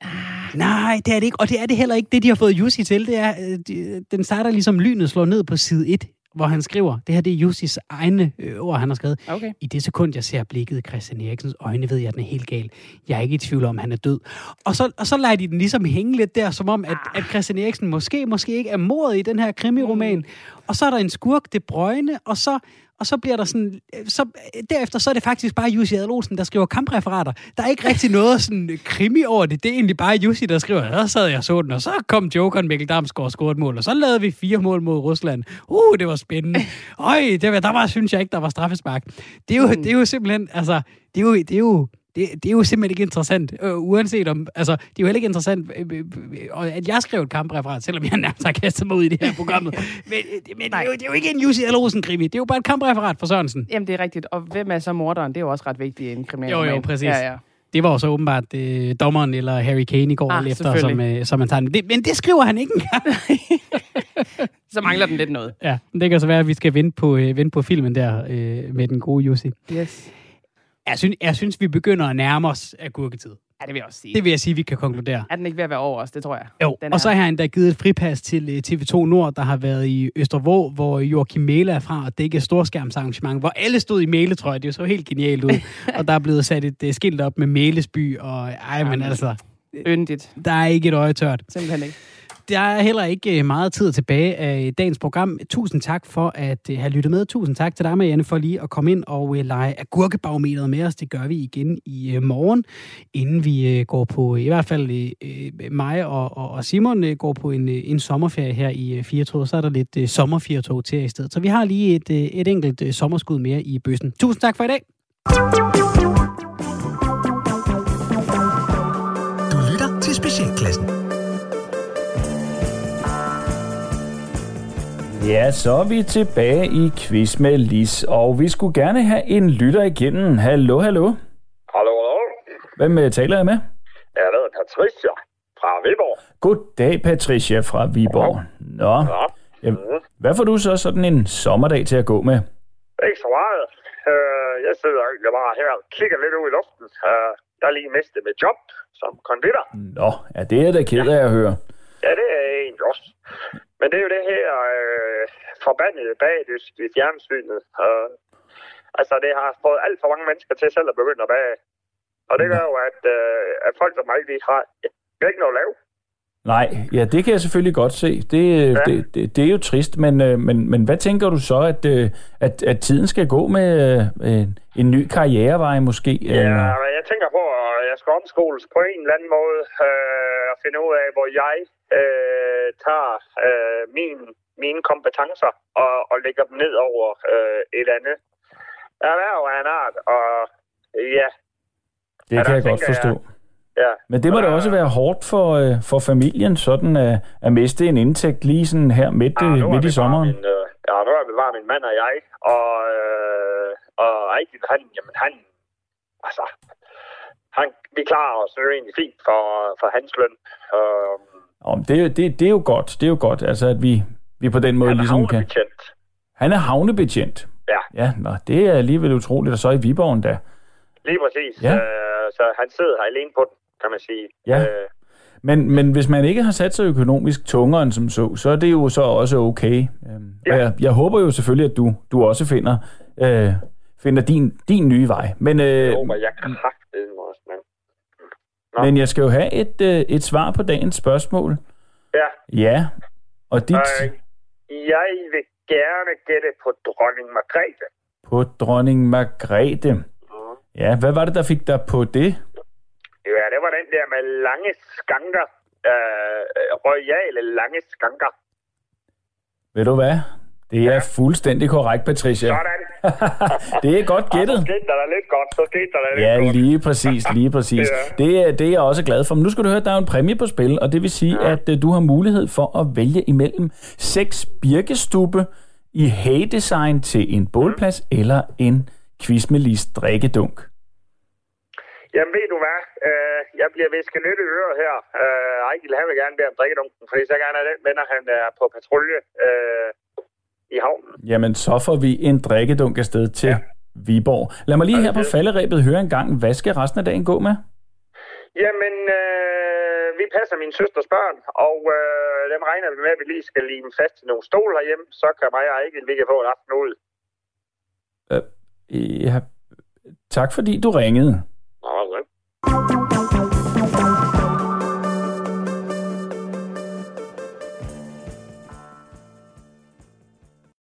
Ah. Nej, det er det ikke. Og det er det heller ikke. Det, de har fået Jussi til, det er, øh, de, den starter ligesom lynet slår ned på side 1 hvor han skriver, det her det er Jussis egne øh, ord, han har skrevet. Okay. I det sekund, jeg ser blikket i Christian Eriksens øjne, ved jeg, at den er helt gal. Jeg er ikke i tvivl om, at han er død. Og så, og så lader de den ligesom hænge lidt der, som om, at, at Christian Eriksen måske, måske ikke er mordet i den her krimiroman. Mm. Og så er der en skurk, det brøgne, og så og så bliver der sådan, så, derefter så er det faktisk bare Jussi Adelolsen, der skriver kampreferater. Der er ikke rigtig noget sådan krimi over det. Det er egentlig bare Jussi, der skriver, der sad jeg så den, og så kom Jokeren Mikkel Damsgaard og scorede et mål, og så lavede vi fire mål mod Rusland. Uh, det var spændende. *laughs* Øj, det var, der var, synes jeg ikke, der var straffespark. Det er jo, mm. det er jo simpelthen, altså, det er jo, det er jo, det, det er jo simpelthen ikke interessant, øh, uanset om, altså, det er jo heller ikke interessant, øh, øh, øh, at jeg skrev et kampreferat, selvom jeg nærmest har kastet mig ud i det her program. *laughs* men men det, er jo, det er jo ikke en Jussi Rosen krimi det er jo bare et kampreferat for Sørensen. Jamen, det er rigtigt, og hvem er så morderen? Det er jo også ret vigtigt i en kriminal Jo, jo, præcis. Ja, ja. Det var også åbenbart øh, dommeren eller Harry Kane i går ah, efter, som, øh, som man tager det, Men det skriver han ikke engang. *laughs* så mangler den lidt noget. Ja, det kan så være, at vi skal vente på, øh, vente på filmen der øh, med den gode Jussi. Yes. Jeg synes, jeg synes, vi begynder at nærme os af gurketid. Ja, det vil jeg også sige. Det vil jeg sige, vi kan konkludere. Er den ikke ved at være over os? Det tror jeg. Jo, den og så har han da givet et fripas til øh, TV2 Nord, der har været i Østervå, hvor Joachim Mæle er fra, og er et storskærmsarrangement, hvor alle stod i Mæle, tror jeg. Det så helt genialt ud. *laughs* og der er blevet sat et uh, skilt op med Mælesby, og ej, men altså... Yndigt. Der er ikke et øje tørt. Simpelthen ikke. Der er heller ikke øh, meget tid tilbage af dagens program. Tusind tak for at øh, have lyttet med. Tusind tak til dig, Marianne, for lige at komme ind og øh, lege agurkebarometeret med os. Det gør vi igen i morgen, inden vi går på, i hvert fald mig og, og Simon går på en, en sommerferie her i Firtog. Så er der lidt sommerfirtog til i stedet. Så vi har lige et, et enkelt sommerskud mere i bøssen. Tusind tak for i dag. Ja, så er vi tilbage i quiz med Lis, og vi skulle gerne have en lytter igennem. Hallo, hallo. Hallo, hallo. Hvem uh, taler jeg med? Jeg hedder Patricia fra Viborg. Goddag, Patricia fra Viborg. Nå, ja. Ja, hvad får du så sådan en sommerdag til at gå med? Ikke så meget. Uh, jeg sidder egentlig bare her og kigger lidt ud i luften. Uh, jeg lige mistet med job som konditor. Nå, ja, det er da ked af at høre. Ja, det er egentlig også. Men det er jo det her øh, forbandede bagdyst i fjernsynet. Øh, altså, det har fået alt for mange mennesker til selv at begynde at bage. Og det gør jo, at, øh, at folk som mig, de har ikke noget at lave. Nej, ja, det kan jeg selvfølgelig godt se. Det, ja. det, det, det er jo trist, men, øh, men, men hvad tænker du så, at, øh, at, at tiden skal gå med øh, en, en ny karrierevej måske? Ja, jeg tænker på, at jeg skal omskoles på en eller anden måde øh, og finde ud af, hvor jeg øh, tager øh, min, mine kompetencer og, og lægger dem ned over øh, et andet erhverv af en art. Og ja, det kan jeg godt forstå. Jeg, Ja. Men det må da også være hårdt for, øh, for familien, sådan at, at miste en indtægt lige sådan her midt, ja, øh, midt i sommeren. Min, øh, ja, nu er bare min mand og jeg, og, øh, og rigtig, han, jamen han, altså, han, vi klarer os jo egentlig fint for, for hans løn. Øh, Om det, det, det er jo godt, det er jo godt, altså at vi, vi på den måde han ligesom kan... Han er havnebetjent. Ja. Ja, nå, det er alligevel utroligt, og så i Viborg da. Lige præcis. Ja. Øh, så han sidder her alene på den, kan man sige. Ja. Øh, men, men hvis man ikke har sat sig økonomisk tungere end som så, så er det jo så også okay. Øhm, ja. jeg, jeg håber jo selvfølgelig, at du, du også finder, øh, finder din, din nye vej. Men, øh, jeg håber, jeg kan det også, men... Nå. Men jeg skal jo have et, øh, et svar på dagens spørgsmål. Ja. Ja, og dit... Øh, jeg vil gerne gætte på dronning Margrethe. På dronning Margrethe. Mm. Ja, hvad var det, der fik dig på det? Ja, det var den der med lange skanker. Øh, royale lange skanker. Ved du hvad? Det er ja. fuldstændig korrekt, Patricia. Sådan. *laughs* det er godt gættet. Ja, så skete der lidt godt. Så skete der lidt ja, godt. lige præcis, lige præcis. *laughs* ja. det, er, det er jeg også glad for. Men nu skal du høre, at der er en præmie på spil, og det vil sige, ja. at uh, du har mulighed for at vælge imellem seks birkestube i hay-design til en bålplads mm. eller en quiz drikkedunk. Jamen ved du hvad, øh, jeg bliver visket lidt i øret her. Øh, Ejgil, han vil gerne bede om drikkedunken, fordi så gerne er den venner, han er på patrulje øh, i havnen. Jamen så får vi en drikkedunk afsted til ja. Viborg. Lad mig lige her på falderæbet høre en gang, hvad skal resten af dagen gå med? Jamen, øh, vi passer min søsters børn, og øh, dem regner vi med, at vi lige skal lime fast til nogle stol herhjemme, så kan mig og Ejgil, vi kan få en aften ud. Øh, ja, tak fordi du ringede. Right.